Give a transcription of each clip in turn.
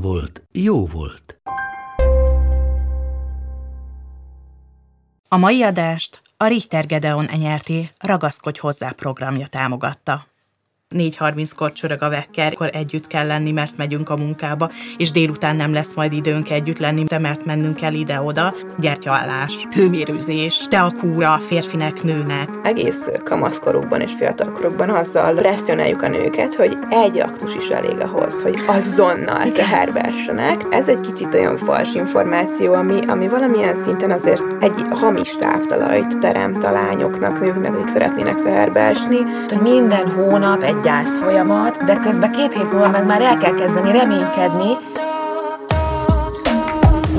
volt, jó volt. A mai adást a Richter Gedeon enyerté Ragaszkodj hozzá programja támogatta. 4.30-kor csörög a vekker, akkor együtt kell lenni, mert megyünk a munkába, és délután nem lesz majd időnk együtt lenni, de mert mennünk kell ide-oda. Gyertyaállás, hőmérőzés, te a kúra, férfinek, nőnek. Egész kamaszkorukban és fiatalkorukban azzal presszionáljuk a nőket, hogy egy aktus is elég ahhoz, hogy azonnal teherbe essenek. Ez egy kicsit olyan fals információ, ami, ami valamilyen szinten azért egy hamis táptalajt teremt a lányoknak, nőknek, akik szeretnének teherbe esni. Hogy minden hónap egy gyász folyamat, de közben két hét múlva meg már el kell kezdeni reménykedni.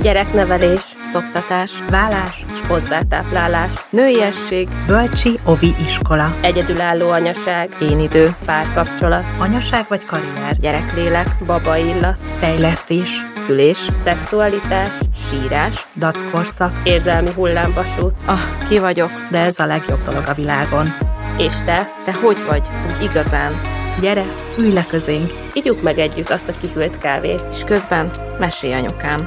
Gyereknevelés, szoptatás, vállás és hozzátáplálás, nőiesség, Bölcsi Ovi iskola, egyedülálló anyaság, én idő, párkapcsolat, anyaság vagy karrier, gyereklélek, baba illat, fejlesztés, szülés, szexualitás, sírás, dackorszak, érzelmi hullámvasút. Ah, ki vagyok? de ez a legjobb dolog a világon. És te, Te hogy vagy? Úgy igazán. Gyere, ülj le közénk! ígyuk meg együtt azt a kihűlt kávét. És közben mesélj anyukám.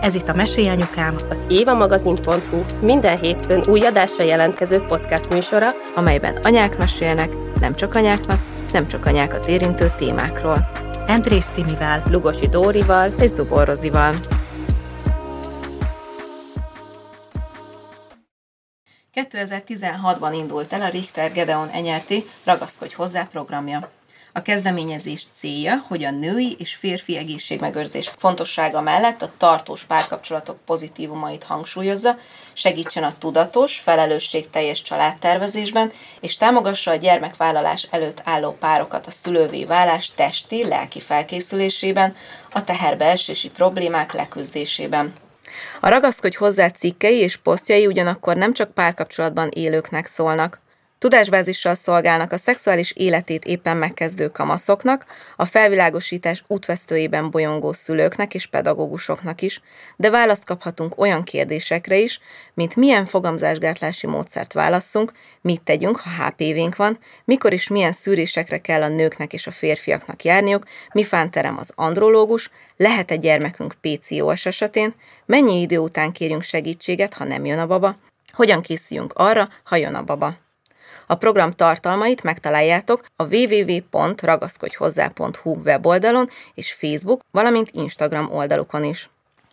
Ez itt a Mesélyanyukám, Az évamagazin.hu minden hétfőn új adásra jelentkező podcast műsora, amelyben anyák mesélnek, nem csak anyáknak, nem csak anyákat érintő témákról. Andrész Timivel, Lugosi Dórival, És Zubor Rozival. 2016-ban indult el a Richter Gedeon Enyerti Ragaszkodj hozzá programja. A kezdeményezés célja, hogy a női és férfi egészségmegőrzés fontossága mellett a tartós párkapcsolatok pozitívumait hangsúlyozza, segítsen a tudatos, felelősségteljes családtervezésben, és támogassa a gyermekvállalás előtt álló párokat a szülővé válás testi, lelki felkészülésében, a teherbeesési problémák leküzdésében. A ragaszkodj hozzá cikkei és posztjai ugyanakkor nem csak párkapcsolatban élőknek szólnak. Tudásbázissal szolgálnak a szexuális életét éppen megkezdő kamaszoknak, a felvilágosítás útvesztőjében bolyongó szülőknek és pedagógusoknak is, de választ kaphatunk olyan kérdésekre is, mint milyen fogamzásgátlási módszert válasszunk, mit tegyünk, ha HPV-nk van, mikor és milyen szűrésekre kell a nőknek és a férfiaknak járniuk, mi fánterem az andrológus, lehet-e gyermekünk PCOS esetén, mennyi idő után kérjünk segítséget, ha nem jön a baba, hogyan készüljünk arra, ha jön a baba. A program tartalmait megtaláljátok a www.ragaszkodjhozzá.hu weboldalon és Facebook, valamint Instagram oldalukon is.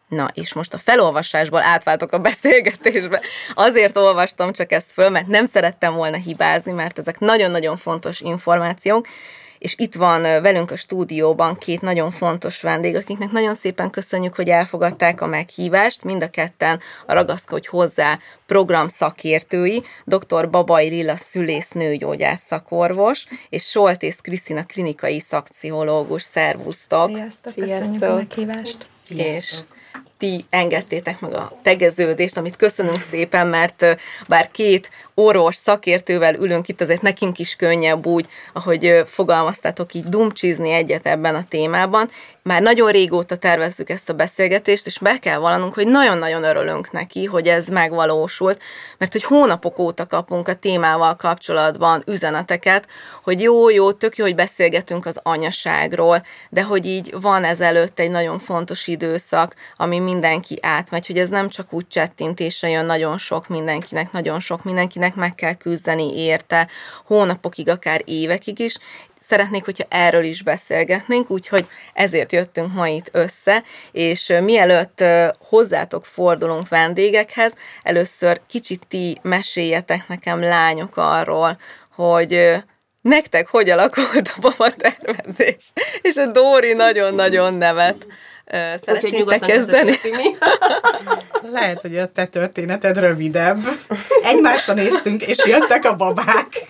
Na, és most a felolvasásból átváltok a beszélgetésbe. Azért olvastam csak ezt föl, mert nem szerettem volna hibázni, mert ezek nagyon-nagyon fontos információk, és itt van velünk a stúdióban két nagyon fontos vendég, akiknek nagyon szépen köszönjük, hogy elfogadták a meghívást, mind a ketten a Ragaszkodj hozzá program szakértői, dr. Babai Lilla szülész nőgyógyász szakorvos, és Soltész Krisztina klinikai szakpszichológus. Szervusztok! Sziasztok, köszönjük a meghívást. És ti engedtétek meg a tegeződést, amit köszönünk szépen, mert bár két orvos szakértővel ülünk itt, azért nekünk is könnyebb úgy, ahogy fogalmaztátok így dumcsizni egyet ebben a témában. Már nagyon régóta tervezzük ezt a beszélgetést, és be kell vallanunk, hogy nagyon-nagyon örülünk neki, hogy ez megvalósult, mert hogy hónapok óta kapunk a témával kapcsolatban üzeneteket, hogy jó, jó, tök jó, hogy beszélgetünk az anyaságról, de hogy így van ezelőtt egy nagyon fontos időszak, ami mindenki átmegy, hogy ez nem csak úgy csettintésre jön nagyon sok mindenkinek, nagyon sok mindenkinek meg kell küzdeni érte, hónapokig, akár évekig is, szeretnék, hogyha erről is beszélgetnénk, úgyhogy ezért jöttünk ma itt össze, és mielőtt hozzátok fordulunk vendégekhez, először kicsit ti meséljetek nekem lányok arról, hogy nektek hogy alakult a baba tervezés, és a Dóri nagyon-nagyon nevet. Ö, Szeretnétek kezdeni? Lehet, hogy a te történeted rövidebb. Egymásra néztünk, és jöttek a babák.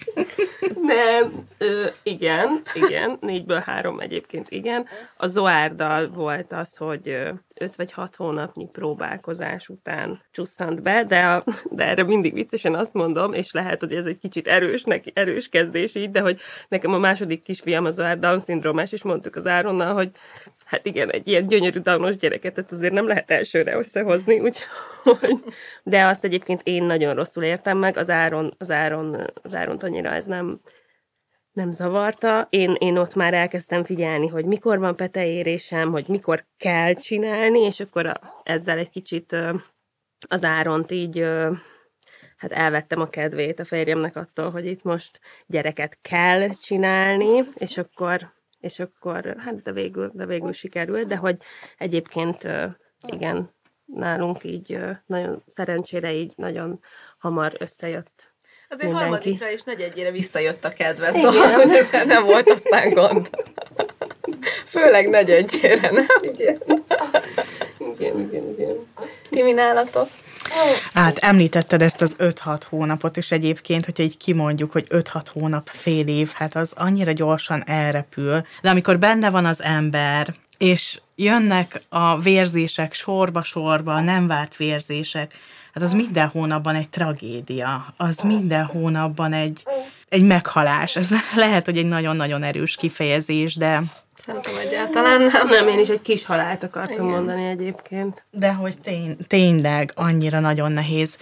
Nem, ö, igen, igen, négyből három egyébként igen. A Zoárdal volt az, hogy ö, öt vagy hat hónapnyi próbálkozás után csusszant be, de, a, de erre mindig viccesen azt mondom, és lehet, hogy ez egy kicsit erős, neki, erős kezdés így, de hogy nekem a második kisfiam az Zoárd Down-szindrómás, és mondtuk az Áronnal, hogy hát igen, egy ilyen gyönyörű Downos gyereket azért nem lehet elsőre összehozni, úgyhogy, de azt egyébként én nagyon rosszul értem meg, az Áron, az Áron, az Áront annyira ez nem, nem zavarta. Én, én ott már elkezdtem figyelni, hogy mikor van peteérésem, hogy mikor kell csinálni, és akkor a, ezzel egy kicsit az Áront így hát elvettem a kedvét a férjemnek attól, hogy itt most gyereket kell csinálni, és akkor, és akkor hát de végül, de végül sikerült, de hogy egyébként igen, nálunk így nagyon szerencsére így nagyon hamar összejött Azért Mindenki. harmadikra és negyedjére visszajött a kedve, szóval hogy ezzel nem volt aztán gond. Főleg negyedjére, nem? Igen. Igen, igen, igen. Ti mi nálatok? Hát említetted ezt az 5-6 hónapot, és egyébként, hogyha így kimondjuk, hogy 5-6 hónap, fél év, hát az annyira gyorsan elrepül. De amikor benne van az ember, és jönnek a vérzések sorba-sorba, nem várt vérzések, hát az minden hónapban egy tragédia, az minden hónapban egy, egy meghalás. Ez lehet, hogy egy nagyon-nagyon erős kifejezés, de Szerintem egyáltalán nem. Nem, én is egy kis halált akartam Igen. mondani egyébként. De hogy tény, tényleg annyira nagyon nehéz.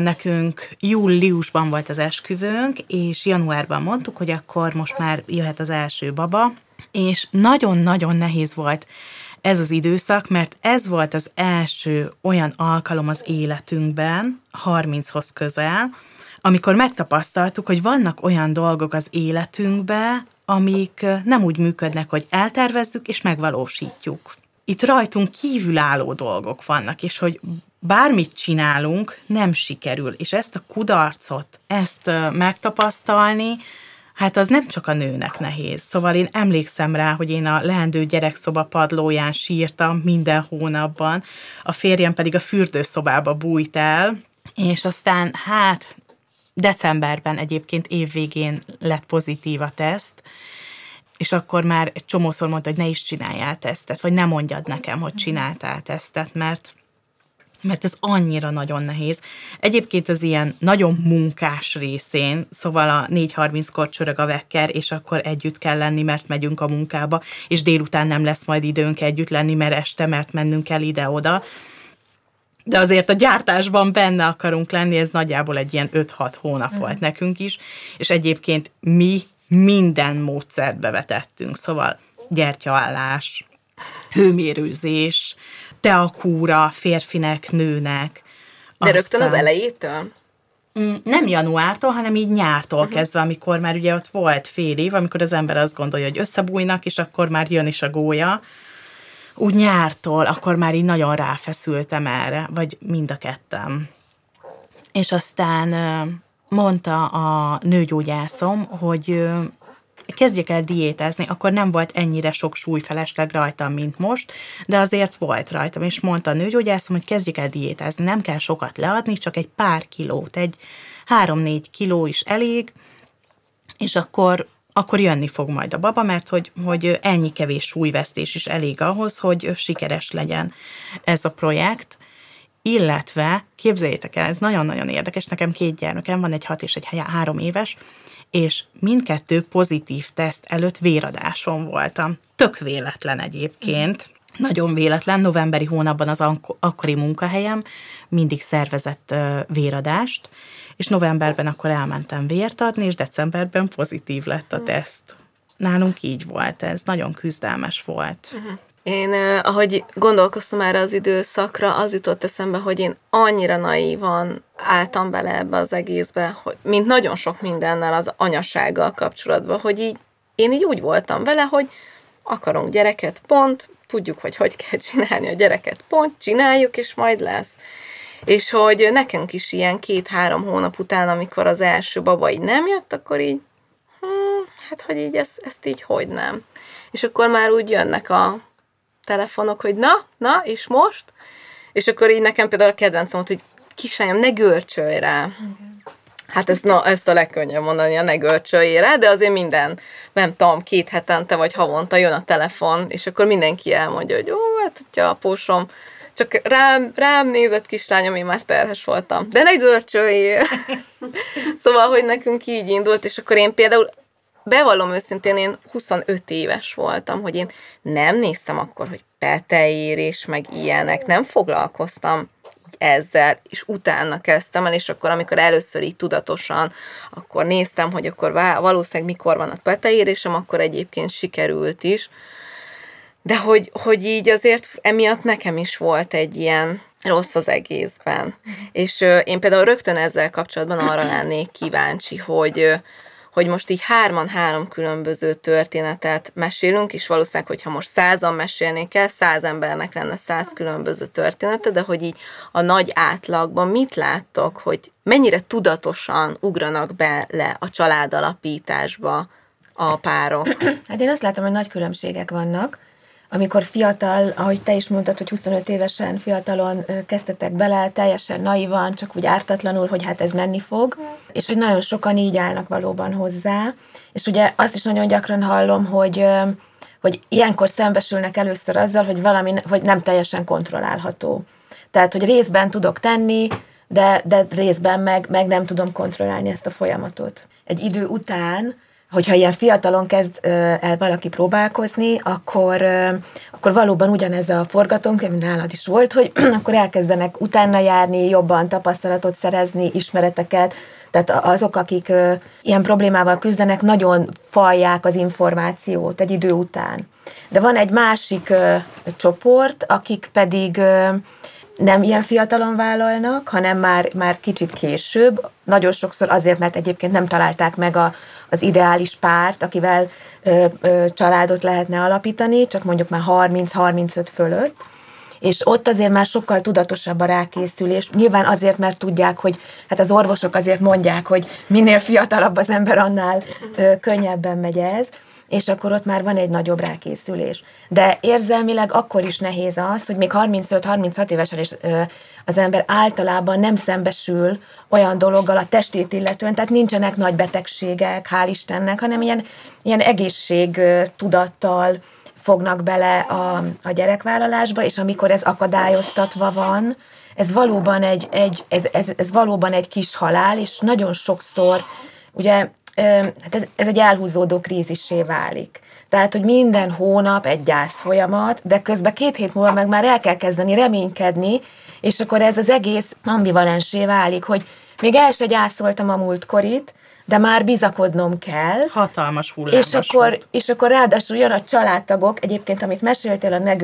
Nekünk júliusban volt az esküvőnk, és januárban mondtuk, hogy akkor most már jöhet az első baba, és nagyon-nagyon nehéz volt ez az időszak, mert ez volt az első olyan alkalom az életünkben, 30-hoz közel, amikor megtapasztaltuk, hogy vannak olyan dolgok az életünkben, amik nem úgy működnek, hogy eltervezzük és megvalósítjuk. Itt rajtunk kívülálló dolgok vannak, és hogy bármit csinálunk, nem sikerül. És ezt a kudarcot, ezt megtapasztalni, hát az nem csak a nőnek nehéz. Szóval én emlékszem rá, hogy én a leendő gyerekszoba padlóján sírtam minden hónapban, a férjem pedig a fürdőszobába bújt el, és aztán hát decemberben egyébként évvégén lett pozitív a teszt, és akkor már egy csomószor mondta, hogy ne is csináljál tesztet, vagy ne mondjad nekem, hogy csináltál tesztet, mert mert ez annyira nagyon nehéz. Egyébként az ilyen nagyon munkás részén, szóval a 4.30-kor csörög a vekker, és akkor együtt kell lenni, mert megyünk a munkába, és délután nem lesz majd időnk együtt lenni, mert este, mert mennünk kell ide-oda. De azért a gyártásban benne akarunk lenni, ez nagyjából egy ilyen 5-6 hónap volt nekünk is, és egyébként mi minden módszert bevetettünk, szóval gyertyaállás, hőmérőzés, teakúra férfinek, nőnek. De rögtön az elejétől? Mm, Nem januártól, hanem így nyártól uh-huh. kezdve, amikor már ugye ott volt fél év, amikor az ember azt gondolja, hogy összebújnak, és akkor már jön is a gólya. Úgy nyártól, akkor már így nagyon ráfeszültem erre, vagy mind a kettem. És aztán mondta a nőgyógyászom, hogy kezdjek el diétázni, akkor nem volt ennyire sok súlyfelesleg rajtam, mint most, de azért volt rajtam, és mondta a nőgyógyászom, hogy kezdjek el diétázni, nem kell sokat leadni, csak egy pár kilót, egy három-négy kiló is elég, és akkor, akkor jönni fog majd a baba, mert hogy, hogy ennyi kevés súlyvesztés is elég ahhoz, hogy sikeres legyen ez a projekt, illetve képzeljétek el, ez nagyon-nagyon érdekes, nekem két gyermekem van, egy hat és egy három éves, és mindkettő pozitív teszt előtt véradáson voltam. Tök véletlen egyébként. Nagyon véletlen, novemberi hónapban az akkori munkahelyem mindig szervezett véradást, és novemberben akkor elmentem vért adni, és decemberben pozitív lett a teszt. Nálunk így volt ez, nagyon küzdelmes volt. Én, ahogy gondolkoztam erre az időszakra, az jutott eszembe, hogy én annyira naívan álltam bele ebbe az egészbe, hogy, mint nagyon sok mindennel az anyasággal kapcsolatban, hogy így én így úgy voltam vele, hogy akarunk gyereket, pont, tudjuk, hogy hogy kell csinálni a gyereket, pont, csináljuk, és majd lesz. És hogy nekünk is ilyen két-három hónap után, amikor az első baba így nem jött, akkor így, hm, hát hogy így ezt, ezt így hogy nem. És akkor már úgy jönnek a telefonok, hogy na, na, és most? És akkor így nekem például a kedvencem volt, hogy kislányom, ne görcsölj rá. Hát ezt, na, ezt a legkönnyebb mondani a ne görcsöljére, de azért minden, nem tudom, két hetente vagy havonta jön a telefon, és akkor mindenki elmondja, hogy ó, hát hogyha a pósom csak rám, rám nézett kislányom, én már terhes voltam. De ne görcsöljél! szóval, hogy nekünk így indult, és akkor én például bevallom őszintén, én 25 éves voltam, hogy én nem néztem akkor, hogy peteérés, meg ilyenek, nem foglalkoztam ezzel, és utána kezdtem el, és akkor, amikor először így tudatosan, akkor néztem, hogy akkor valószínűleg mikor van a peteérésem, akkor egyébként sikerült is. De hogy, hogy így azért emiatt nekem is volt egy ilyen rossz az egészben. Mm. És én például rögtön ezzel kapcsolatban arra lennék kíváncsi, hogy, hogy most így hárman három különböző történetet mesélünk, és valószínűleg, hogyha most százan mesélnék el, száz embernek lenne száz különböző története, de hogy így a nagy átlagban mit láttok, hogy mennyire tudatosan ugranak bele a családalapításba a párok? Hát én azt látom, hogy nagy különbségek vannak amikor fiatal, ahogy te is mondtad, hogy 25 évesen fiatalon kezdtetek bele, teljesen naivan, csak úgy ártatlanul, hogy hát ez menni fog, és hogy nagyon sokan így állnak valóban hozzá, és ugye azt is nagyon gyakran hallom, hogy hogy ilyenkor szembesülnek először azzal, hogy valami hogy nem teljesen kontrollálható. Tehát, hogy részben tudok tenni, de, de részben meg, meg nem tudom kontrollálni ezt a folyamatot. Egy idő után hogyha ilyen fiatalon kezd el valaki próbálkozni, akkor, akkor valóban ugyanez a forgatónkönyv nálad is volt, hogy akkor elkezdenek utána járni, jobban tapasztalatot szerezni, ismereteket, tehát azok, akik ilyen problémával küzdenek, nagyon falják az információt egy idő után. De van egy másik csoport, akik pedig nem ilyen fiatalon vállalnak, hanem már, már kicsit később. Nagyon sokszor azért, mert egyébként nem találták meg a, az ideális párt, akivel ö, ö, családot lehetne alapítani, csak mondjuk már 30-35 fölött, és ott azért már sokkal tudatosabb a rákészülés. Nyilván azért, mert tudják, hogy hát az orvosok azért mondják, hogy minél fiatalabb az ember, annál ö, könnyebben megy ez, és akkor ott már van egy nagyobb rákészülés. De érzelmileg akkor is nehéz az, hogy még 35-36 évesen is az ember általában nem szembesül olyan dologgal a testét illetően, tehát nincsenek nagy betegségek, hál' Istennek, hanem ilyen, ilyen egészségtudattal fognak bele a, a gyerekvállalásba, és amikor ez akadályoztatva van, ez valóban egy, egy, ez, ez, ez valóban egy kis halál, és nagyon sokszor, ugye, hát ez, ez egy elhúzódó krízissé válik. Tehát, hogy minden hónap egy gyász folyamat, de közben két hét múlva meg már el kell kezdeni reménykedni, és akkor ez az egész ambivalensé válik, hogy még el se gyászoltam a múltkorit, de már bizakodnom kell. Hatalmas hullámos és akkor, és akkor ráadásul jön a családtagok, egyébként amit meséltél a ne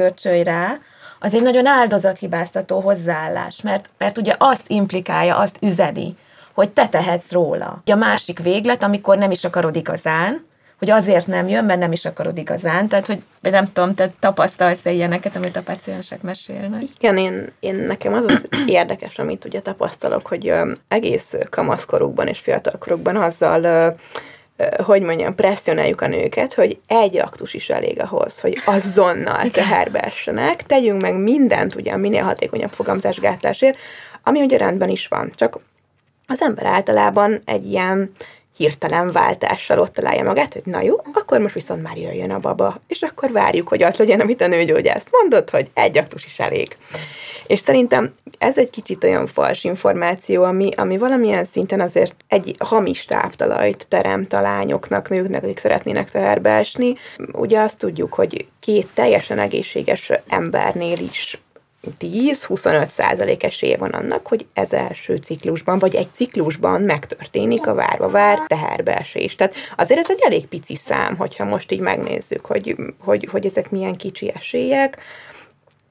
rá, az egy nagyon áldozathibáztató hozzáállás, mert, mert ugye azt implikálja, azt üzeni, hogy te tehetsz róla. A másik véglet, amikor nem is akarod igazán, hogy azért nem jön, mert nem is akarod igazán, tehát hogy nem tudom, te tapasztalsz-e ilyeneket, amit a paciensek mesélnek? Igen, én, én nekem az az érdekes, amit ugye tapasztalok, hogy ö, egész kamaszkorukban és fiatalkorukban azzal ö, hogy mondjam, presszionáljuk a nőket, hogy egy aktus is elég ahhoz, hogy azonnal teherbe essenek, tegyünk meg mindent ugye minél hatékonyabb fogamzásgátlásért, ami ugye rendben is van, csak az ember általában egy ilyen hirtelen váltással ott találja magát, hogy na jó, akkor most viszont már jöjjön a baba, és akkor várjuk, hogy az legyen, amit a nőgyógyász mondott, hogy egy aktus is elég. És szerintem ez egy kicsit olyan fals információ, ami, ami valamilyen szinten azért egy hamis táptalajt teremt a lányoknak, nőknek, akik szeretnének teherbe esni. Ugye azt tudjuk, hogy két teljesen egészséges embernél is 10-25 százalék esélye van annak, hogy ez első ciklusban, vagy egy ciklusban megtörténik a várva vár teherbeesés. Tehát azért ez egy elég pici szám, hogyha most így megnézzük, hogy, hogy, hogy ezek milyen kicsi esélyek.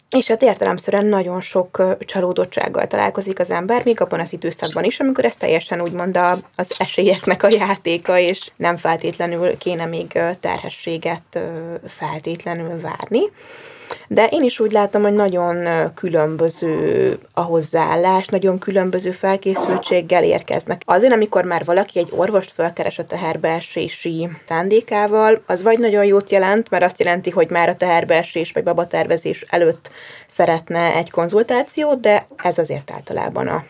És hát értelemszerűen nagyon sok csalódottsággal találkozik az ember, még abban az időszakban is, amikor ez teljesen úgymond a, az esélyeknek a játéka, és nem feltétlenül kéne még terhességet feltétlenül várni. De én is úgy látom, hogy nagyon különböző a hozzáállás, nagyon különböző felkészültséggel érkeznek. Azért, amikor már valaki egy orvost felkeres a teherbeesési szándékával, az vagy nagyon jót jelent, mert azt jelenti, hogy már a teherbeesés vagy babatervezés előtt szeretne egy konzultációt, de ez azért általában a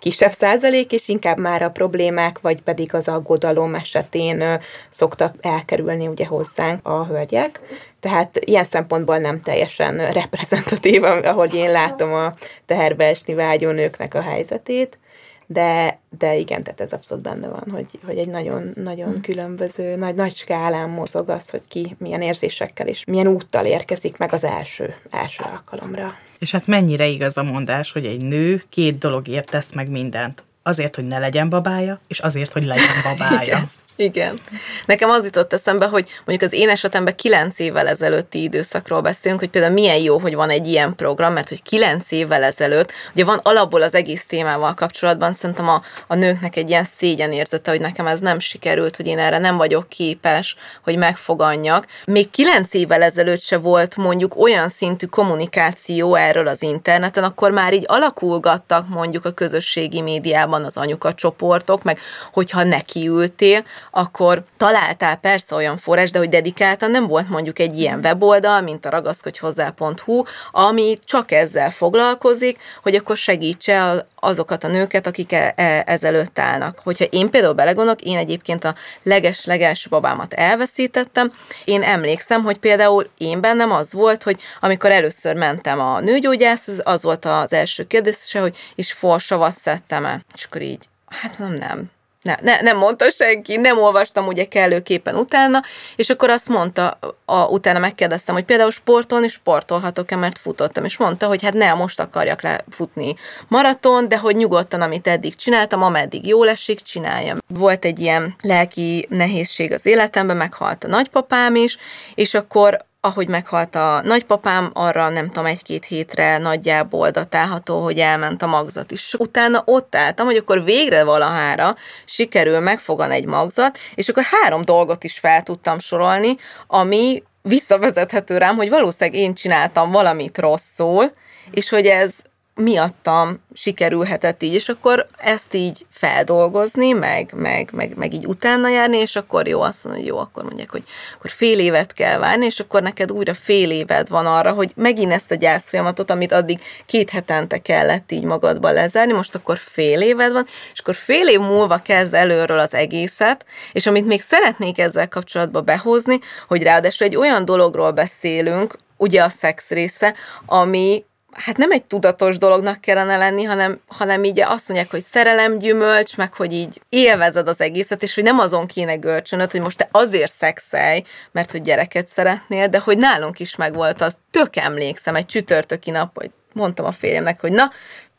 kisebb százalék, és inkább már a problémák, vagy pedig az aggodalom esetén szoktak elkerülni ugye hozzánk a hölgyek. Tehát ilyen szempontból nem teljesen reprezentatív, ahogy én látom a teherbe esni vágyó nőknek a helyzetét de, de igen, tehát ez abszolút benne van, hogy, hogy egy nagyon, nagyon hmm. különböző, nagy, nagy skálán mozog az, hogy ki milyen érzésekkel és milyen úttal érkezik meg az első, első alkalomra. És hát mennyire igaz a mondás, hogy egy nő két dologért tesz meg mindent. Azért, hogy ne legyen babája, és azért, hogy legyen babája. Igen. Nekem az jutott eszembe, hogy mondjuk az én esetemben kilenc évvel ezelőtti időszakról beszélünk, hogy például milyen jó, hogy van egy ilyen program, mert hogy kilenc évvel ezelőtt, ugye van alapból az egész témával kapcsolatban, szerintem a, a nőknek egy ilyen szégyenérzete, hogy nekem ez nem sikerült, hogy én erre nem vagyok képes, hogy megfoganjak. Még kilenc évvel ezelőtt se volt mondjuk olyan szintű kommunikáció erről az interneten, akkor már így alakulgattak mondjuk a közösségi médiában az anyuka csoportok, meg hogyha nekiültél, akkor találtál persze olyan forrás, de hogy dedikáltan nem volt mondjuk egy ilyen weboldal, mint a ragaszkodjhozzá.hu, ami csak ezzel foglalkozik, hogy akkor segítse azokat a nőket, akik e, e, ezelőtt állnak. Hogyha én például belegondolok, én egyébként a leges-leges babámat elveszítettem, én emlékszem, hogy például én bennem az volt, hogy amikor először mentem a nőgyógyász, az volt az első kérdése, hogy is forsavat szedtem-e. És akkor így, hát nem, nem, ne, ne, nem mondta senki, nem olvastam ugye kellőképpen utána, és akkor azt mondta, a, utána megkérdeztem, hogy például sportolni sportolhatok-e, mert futottam, és mondta, hogy hát ne, most akarjak lefutni maraton, de hogy nyugodtan, amit eddig csináltam, ameddig jól esik, csináljam. Volt egy ilyen lelki nehézség az életemben, meghalt a nagypapám is, és akkor ahogy meghalt a nagypapám, arra nem tudom, egy-két hétre nagyjából datálható, hogy elment a magzat is. Utána ott álltam, hogy akkor végre valahára sikerül megfogan egy magzat, és akkor három dolgot is fel tudtam sorolni, ami visszavezethető rám, hogy valószínűleg én csináltam valamit rosszul, és hogy ez miattam sikerülhetett így, és akkor ezt így feldolgozni, meg, meg, meg, meg így utána járni, és akkor jó, azt mondja, hogy jó, akkor mondják, hogy akkor fél évet kell várni, és akkor neked újra fél éved van arra, hogy megint ezt a gyász folyamatot, amit addig két hetente kellett így magadba lezárni, most akkor fél éved van, és akkor fél év múlva kezd előről az egészet, és amit még szeretnék ezzel kapcsolatba behozni, hogy ráadásul egy olyan dologról beszélünk, ugye a szex része, ami hát nem egy tudatos dolognak kellene lenni, hanem, hanem így azt mondják, hogy szerelem gyümölcs, meg hogy így élvezed az egészet, és hogy nem azon kéne görcsönöd, hogy most te azért szexelj, mert hogy gyereket szeretnél, de hogy nálunk is megvolt az, tök emlékszem, egy csütörtöki nap, hogy mondtam a férjemnek, hogy na,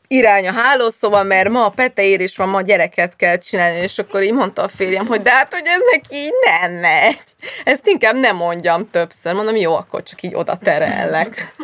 irány a hálószoba, mert ma a peteérés van, ma gyereket kell csinálni, és akkor így mondta a férjem, hogy de hát, hogy ez neki így nem megy. Ezt inkább nem mondjam többször. Mondom, jó, akkor csak így oda terellek.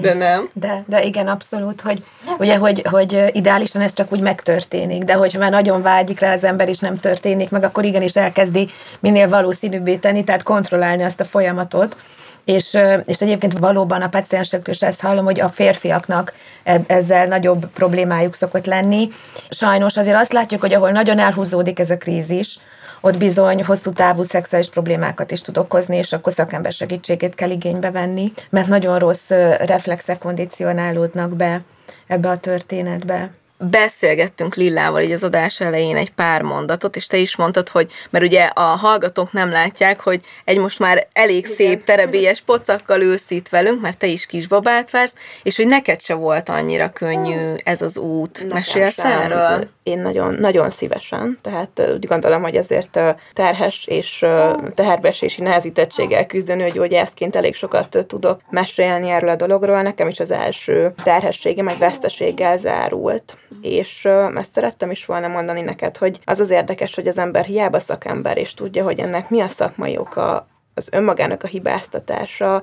De nem. De, de igen, abszolút, hogy ugye, hogy, hogy ideálisan ez csak úgy megtörténik, de hogyha már nagyon vágyik rá az ember, és nem történik meg, akkor igenis elkezdi minél valószínűbbé tenni, tehát kontrollálni azt a folyamatot. És, és egyébként valóban a paciensektől is ezt hallom, hogy a férfiaknak e, ezzel nagyobb problémájuk szokott lenni. Sajnos azért azt látjuk, hogy ahol nagyon elhúzódik ez a krízis, ott bizony hosszú távú szexuális problémákat is tud okozni, és akkor szakember segítségét kell igénybe venni, mert nagyon rossz reflexek kondicionálódnak be ebbe a történetbe beszélgettünk Lillával így az adás elején egy pár mondatot, és te is mondtad, hogy, mert ugye a hallgatók nem látják, hogy egy most már elég Igen. szép terebélyes pocakkal ülsz itt velünk, mert te is kisbabát vársz, és hogy neked se volt annyira könnyű ez az út. Mesélsz erről? Én nagyon, nagyon szívesen, tehát úgy gondolom, hogy azért terhes és teherbeesési nehezítettséggel küzdő nőgyógyászként elég sokat tudok mesélni erről a dologról. Nekem is az első terhességem egy veszteséggel zárult és ezt szerettem is volna mondani neked, hogy az az érdekes, hogy az ember hiába szakember, és tudja, hogy ennek mi a szakmai oka, az önmagának a hibáztatása,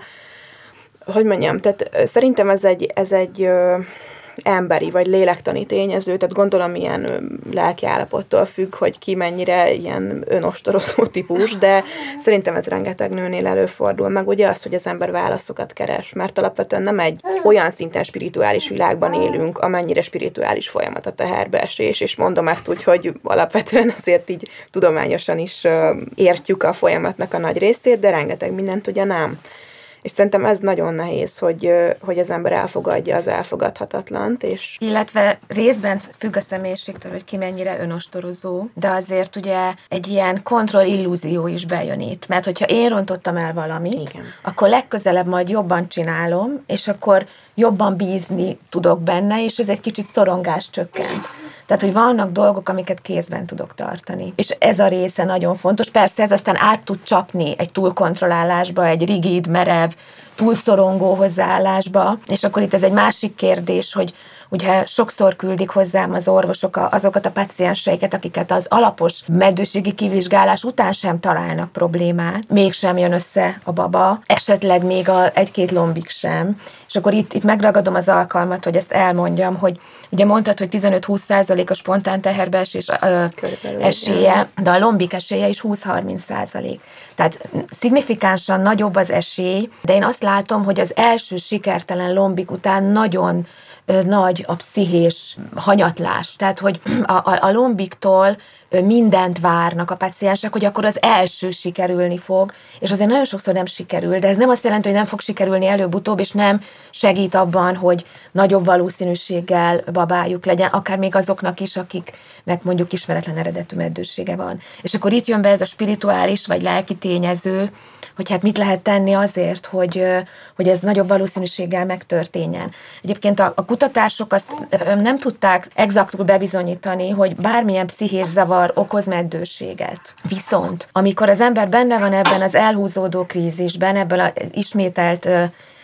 hogy mondjam, tehát szerintem ez egy, ez egy emberi vagy lélektani tényező, tehát gondolom ilyen lelki állapottól függ, hogy ki mennyire ilyen önostorozó típus, de szerintem ez rengeteg nőnél előfordul, meg ugye az, hogy az ember válaszokat keres, mert alapvetően nem egy olyan szinten spirituális világban élünk, amennyire spirituális folyamat a teherbeesés, és mondom ezt úgy, hogy alapvetően azért így tudományosan is értjük a folyamatnak a nagy részét, de rengeteg mindent ugye nem. És szerintem ez nagyon nehéz, hogy, hogy az ember elfogadja az elfogadhatatlant, és... Illetve részben függ a személyiségtől, hogy ki mennyire önostorozó, de azért ugye egy ilyen kontroll illúzió is bejön itt, mert hogyha én rontottam el valamit, Igen. akkor legközelebb majd jobban csinálom, és akkor jobban bízni tudok benne, és ez egy kicsit szorongás csökkent. Tehát, hogy vannak dolgok, amiket kézben tudok tartani. És ez a része nagyon fontos. Persze ez aztán át tud csapni egy túlkontrollálásba, egy rigid, merev, túlszorongó hozzáállásba, és akkor itt ez egy másik kérdés, hogy ugye sokszor küldik hozzám az orvosok azokat a pacienseiket, akiket az alapos meddőségi kivizsgálás után sem találnak problémát, mégsem jön össze a baba, esetleg még a egy-két lombik sem. És akkor itt, itt megragadom az alkalmat, hogy ezt elmondjam, hogy ugye mondtad, hogy 15-20 százalék a spontán teherbeesés esélye, de a lombik esélye is 20-30 százalék. Tehát szignifikánsan nagyobb az esély, de én azt látom, hogy az első sikertelen lombik után nagyon nagy a pszichés hanyatlás. Tehát, hogy a, a, a lombiktól mindent várnak a paciensek, hogy akkor az első sikerülni fog, és azért nagyon sokszor nem sikerül, de ez nem azt jelenti, hogy nem fog sikerülni előbb-utóbb, és nem segít abban, hogy nagyobb valószínűséggel babájuk legyen, akár még azoknak is, akiknek mondjuk ismeretlen eredetű meddősége van. És akkor itt jön be ez a spirituális vagy lelki tényező, hogy hát mit lehet tenni azért, hogy, hogy ez nagyobb valószínűséggel megtörténjen. Egyébként a, a kutatások azt nem tudták exaktul bebizonyítani, hogy bármilyen pszichés zavar okoz meddőséget. Viszont, amikor az ember benne van ebben az elhúzódó krízisben, ebből az ismételt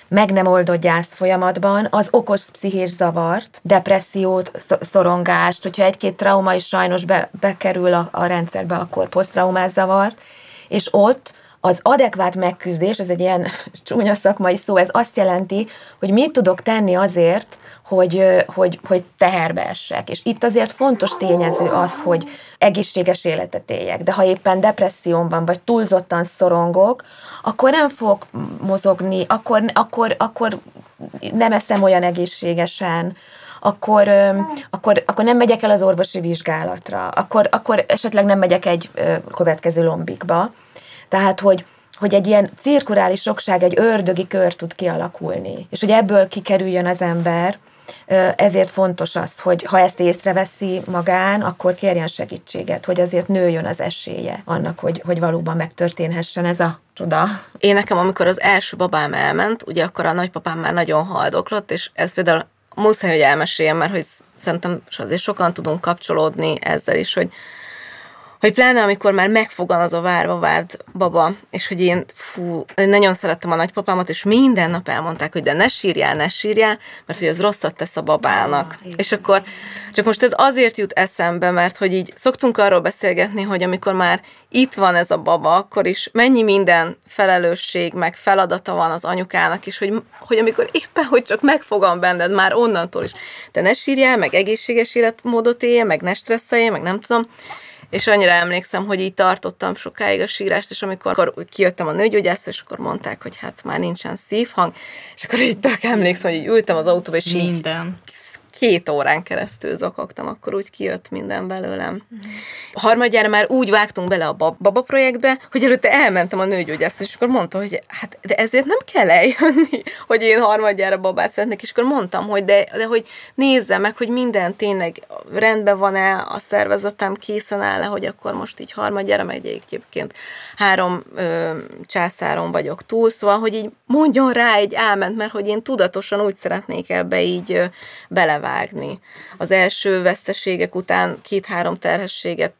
meg nem oldott gyász folyamatban, az okos pszichés zavart, depressziót, szorongást, hogyha egy-két trauma is sajnos be, bekerül a, a rendszerbe, akkor posztraumás zavart, és ott az adekvát megküzdés, ez egy ilyen csúnya szakmai szó, ez azt jelenti, hogy mit tudok tenni azért, hogy, hogy, hogy teherbe essek. És itt azért fontos tényező az, hogy egészséges életet éljek. De ha éppen depressziómban vagy túlzottan szorongok, akkor nem fog mozogni, akkor, akkor, akkor nem eszem olyan egészségesen, akkor, akkor, akkor nem megyek el az orvosi vizsgálatra, akkor, akkor esetleg nem megyek egy következő lombikba. Tehát, hogy, hogy egy ilyen cirkulális sokság, egy ördögi kör tud kialakulni. És hogy ebből kikerüljön az ember, ezért fontos az, hogy ha ezt észreveszi magán, akkor kérjen segítséget, hogy azért nőjön az esélye annak, hogy, hogy valóban megtörténhessen ez a csoda. Én nekem, amikor az első babám elment, ugye akkor a nagypapám már nagyon haldoklott, és ez például muszáj, hogy elmeséljem, mert hogy szerintem azért sokan tudunk kapcsolódni ezzel is, hogy hogy pláne amikor már megfogan az a várva várt baba, és hogy én, fú, én nagyon szerettem a nagypapámat, és minden nap elmondták, hogy de ne sírjál, ne sírjál, mert hogy az rosszat tesz a babának. Ah, és akkor, csak most ez azért jut eszembe, mert hogy így szoktunk arról beszélgetni, hogy amikor már itt van ez a baba, akkor is mennyi minden felelősség, meg feladata van az anyukának, és hogy, hogy amikor éppen, hogy csak megfogam benned már onnantól is, de ne sírjál, meg egészséges életmódot élje, meg ne stresszelje, meg nem tudom, és annyira emlékszem, hogy így tartottam sokáig a sírást, és amikor kijöttem a nőgyógyászra, és akkor mondták, hogy hát már nincsen szívhang, és akkor így tök emlékszem, hogy így ültem az autóba, és Minden. így két órán keresztül zokogtam, akkor úgy kijött minden belőlem. A harmadjára már úgy vágtunk bele a baba projektbe, hogy előtte elmentem a nőgyógyászra, és akkor mondta, hogy hát de ezért nem kell eljönni, hogy én harmadjára babát szeretnék, és akkor mondtam, hogy de, de hogy nézze meg, hogy minden tényleg rendben van-e, a szervezetem készen áll-e, hogy akkor most így harmadjára megy egyébként három ö, császáron vagyok túl, szóval, hogy így mondjon rá egy álment, mert hogy én tudatosan úgy szeretnék ebbe így ö, belevágni. Az első veszteségek után két-három terhességet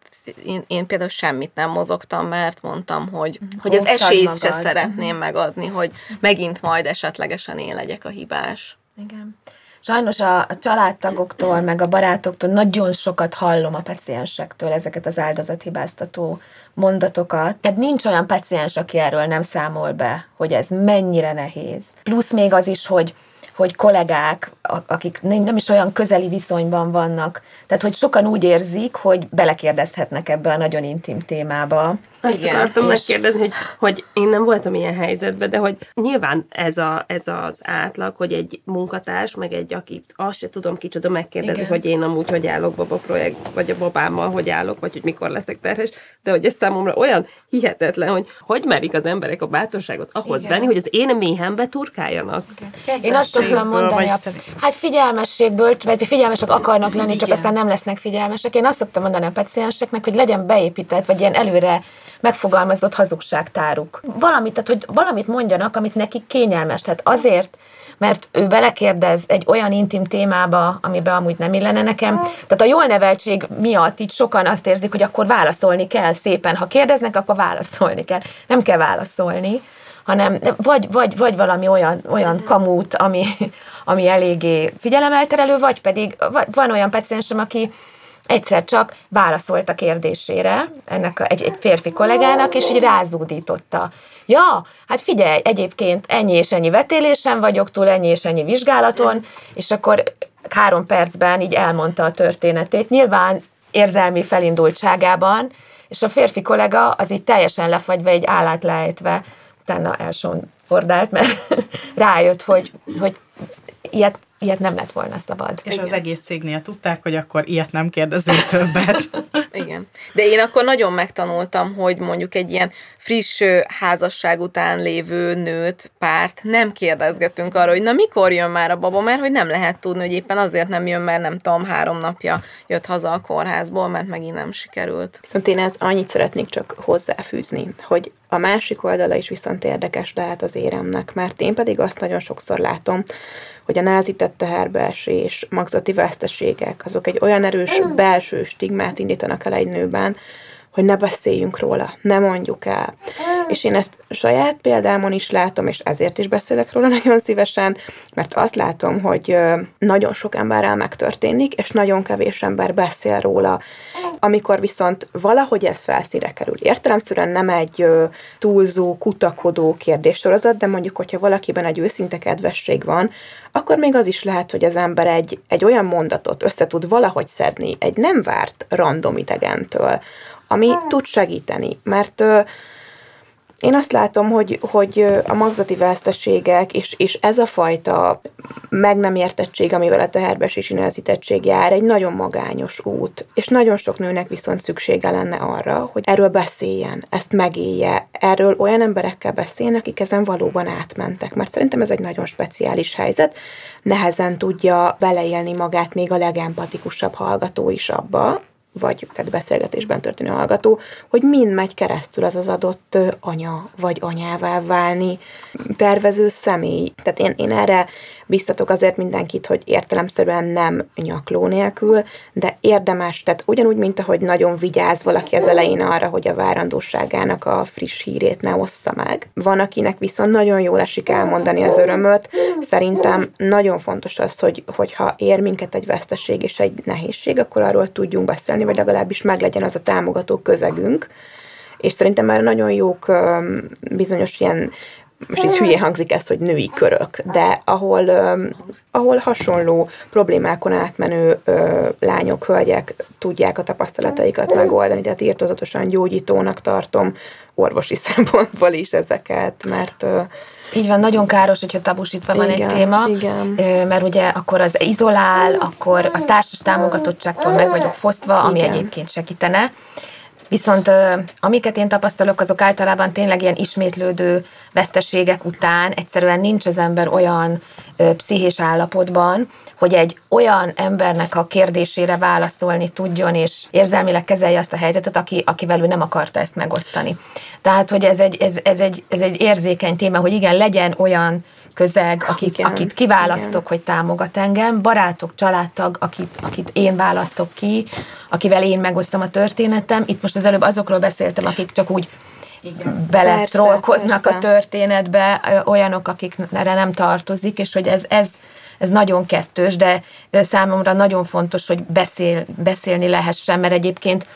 én, én például semmit nem mozogtam, mert mondtam, hogy, mm. hogy az esélyt se szeretném megadni, hogy megint majd esetlegesen én legyek a hibás. Igen. Sajnos a családtagoktól, meg a barátoktól nagyon sokat hallom a paciensektől ezeket az áldozathibáztató mondatokat. Tehát nincs olyan paciens, aki erről nem számol be, hogy ez mennyire nehéz. Plusz még az is, hogy hogy kollégák akik nem is olyan közeli viszonyban vannak. Tehát, hogy sokan úgy érzik, hogy belekérdezhetnek ebbe a nagyon intim témába. Azt Igen, akartam és... megkérdezni, hogy, hogy én nem voltam ilyen helyzetben, de hogy nyilván ez, a, ez az átlag, hogy egy munkatárs, meg egy, akit azt se tudom kicsoda megkérdezi, Igen. hogy én amúgy hogy állok baba projekt, vagy a babámmal hogy állok, vagy hogy mikor leszek terhes, de hogy ez számomra olyan hihetetlen, hogy hogy merik az emberek a bátorságot ahhoz Igen. venni, hogy az én méhembe turkáljanak. Én azt tudtam mondani, a, hát figyelmességből, vagy figyelmesek akarnak lenni, Igen. csak aztán nem lesznek figyelmesek. Én azt szoktam mondani a pacienseknek, hogy legyen beépített, vagy ilyen előre megfogalmazott hazugságtáruk. Valamit, tehát, hogy valamit mondjanak, amit nekik kényelmes. Tehát azért, mert ő belekérdez egy olyan intim témába, amiben amúgy nem illene nekem. Tehát a jól neveltség miatt így sokan azt érzik, hogy akkor válaszolni kell szépen. Ha kérdeznek, akkor válaszolni kell. Nem kell válaszolni, hanem vagy, vagy, vagy valami olyan, olyan kamút, ami, ami eléggé figyelemelterelő, vagy pedig van olyan paciensem, aki egyszer csak válaszolt a kérdésére ennek a, egy, egy férfi kollégának, és így rázúdította. Ja, hát figyelj, egyébként ennyi és ennyi vetélésen vagyok túl, ennyi és ennyi vizsgálaton, és akkor három percben így elmondta a történetét. Nyilván érzelmi felindultságában, és a férfi kollega az így teljesen lefagyva, egy állát lejtve, utána elson fordált, mert rájött, hogy, hogy ilyet ilyet nem lett volna szabad. És Igen. az egész cégnél tudták, hogy akkor ilyet nem kérdezünk többet. Igen. De én akkor nagyon megtanultam, hogy mondjuk egy ilyen friss házasság után lévő nőt, párt nem kérdezgetünk arra, hogy na mikor jön már a baba, mert hogy nem lehet tudni, hogy éppen azért nem jön, mert nem tudom, három napja jött haza a kórházból, mert megint nem sikerült. Viszont én ez annyit szeretnék csak hozzáfűzni, hogy a másik oldala is viszont érdekes lehet az éremnek, mert én pedig azt nagyon sokszor látom, hogy a názített teherbeesés, magzati veszteségek, azok egy olyan erős belső stigmát indítanak el egy nőben, hogy ne beszéljünk róla, ne mondjuk el. És én ezt saját példámon is látom, és ezért is beszélek róla nagyon szívesen, mert azt látom, hogy nagyon sok emberrel megtörténik, és nagyon kevés ember beszél róla. Amikor viszont valahogy ez felszíre kerül, értelemszerűen nem egy túlzó, kutakodó kérdéssorozat, de mondjuk, hogyha valakiben egy őszinte kedvesség van, akkor még az is lehet, hogy az ember egy, egy olyan mondatot össze tud valahogy szedni egy nem várt random idegentől, ami tud segíteni, mert én azt látom, hogy, hogy a magzati veszteségek és, és ez a fajta meg nem értettség, amivel a teherbesési nehezítettség jár, egy nagyon magányos út, és nagyon sok nőnek viszont szüksége lenne arra, hogy erről beszéljen, ezt megélje, erről olyan emberekkel beszéljen, akik ezen valóban átmentek, mert szerintem ez egy nagyon speciális helyzet, nehezen tudja beleélni magát még a legempatikusabb hallgató is abba, vagy tehát beszélgetésben történő hallgató, hogy mind megy keresztül az az adott anya, vagy anyává válni tervező személy. Tehát én, én erre biztatok azért mindenkit, hogy értelemszerűen nem nyakló nélkül, de érdemes, tehát ugyanúgy, mint ahogy nagyon vigyáz valaki az elején arra, hogy a várandóságának a friss hírét ne ossza meg. Van, akinek viszont nagyon jól esik elmondani az örömöt. Szerintem nagyon fontos az, hogy, hogyha ér minket egy veszteség és egy nehézség, akkor arról tudjunk beszélni, vagy legalábbis meglegyen az a támogató közegünk, és szerintem már nagyon jók bizonyos ilyen most így hülye hangzik ez, hogy női körök, de ahol, ahol hasonló problémákon átmenő lányok, hölgyek tudják a tapasztalataikat megoldani, tehát írtozatosan gyógyítónak tartom orvosi szempontból is ezeket, mert így van, nagyon káros, hogyha tabusítva van igen, egy téma, igen. mert ugye akkor az izolál, akkor a társas támogatottságtól meg vagyok fosztva, ami igen. egyébként segítene. Viszont amiket én tapasztalok, azok általában tényleg ilyen ismétlődő veszteségek után egyszerűen nincs az ember olyan pszichés állapotban, hogy egy olyan embernek a kérdésére válaszolni tudjon, és érzelmileg kezelje azt a helyzetet, aki, akivel ő nem akarta ezt megosztani. Tehát, hogy ez egy, ez, ez, egy, ez egy érzékeny téma, hogy igen, legyen olyan közeg, akit, igen, akit kiválasztok, igen. hogy támogat engem, barátok, családtag, akit, akit én választok ki, akivel én megosztom a történetem. Itt most az előbb azokról beszéltem, akik csak úgy beletrollkodnak a történetbe, olyanok, akik erre nem tartozik, és hogy ez, ez, ez nagyon kettős, de számomra nagyon fontos, hogy beszél, beszélni lehessen, mert egyébként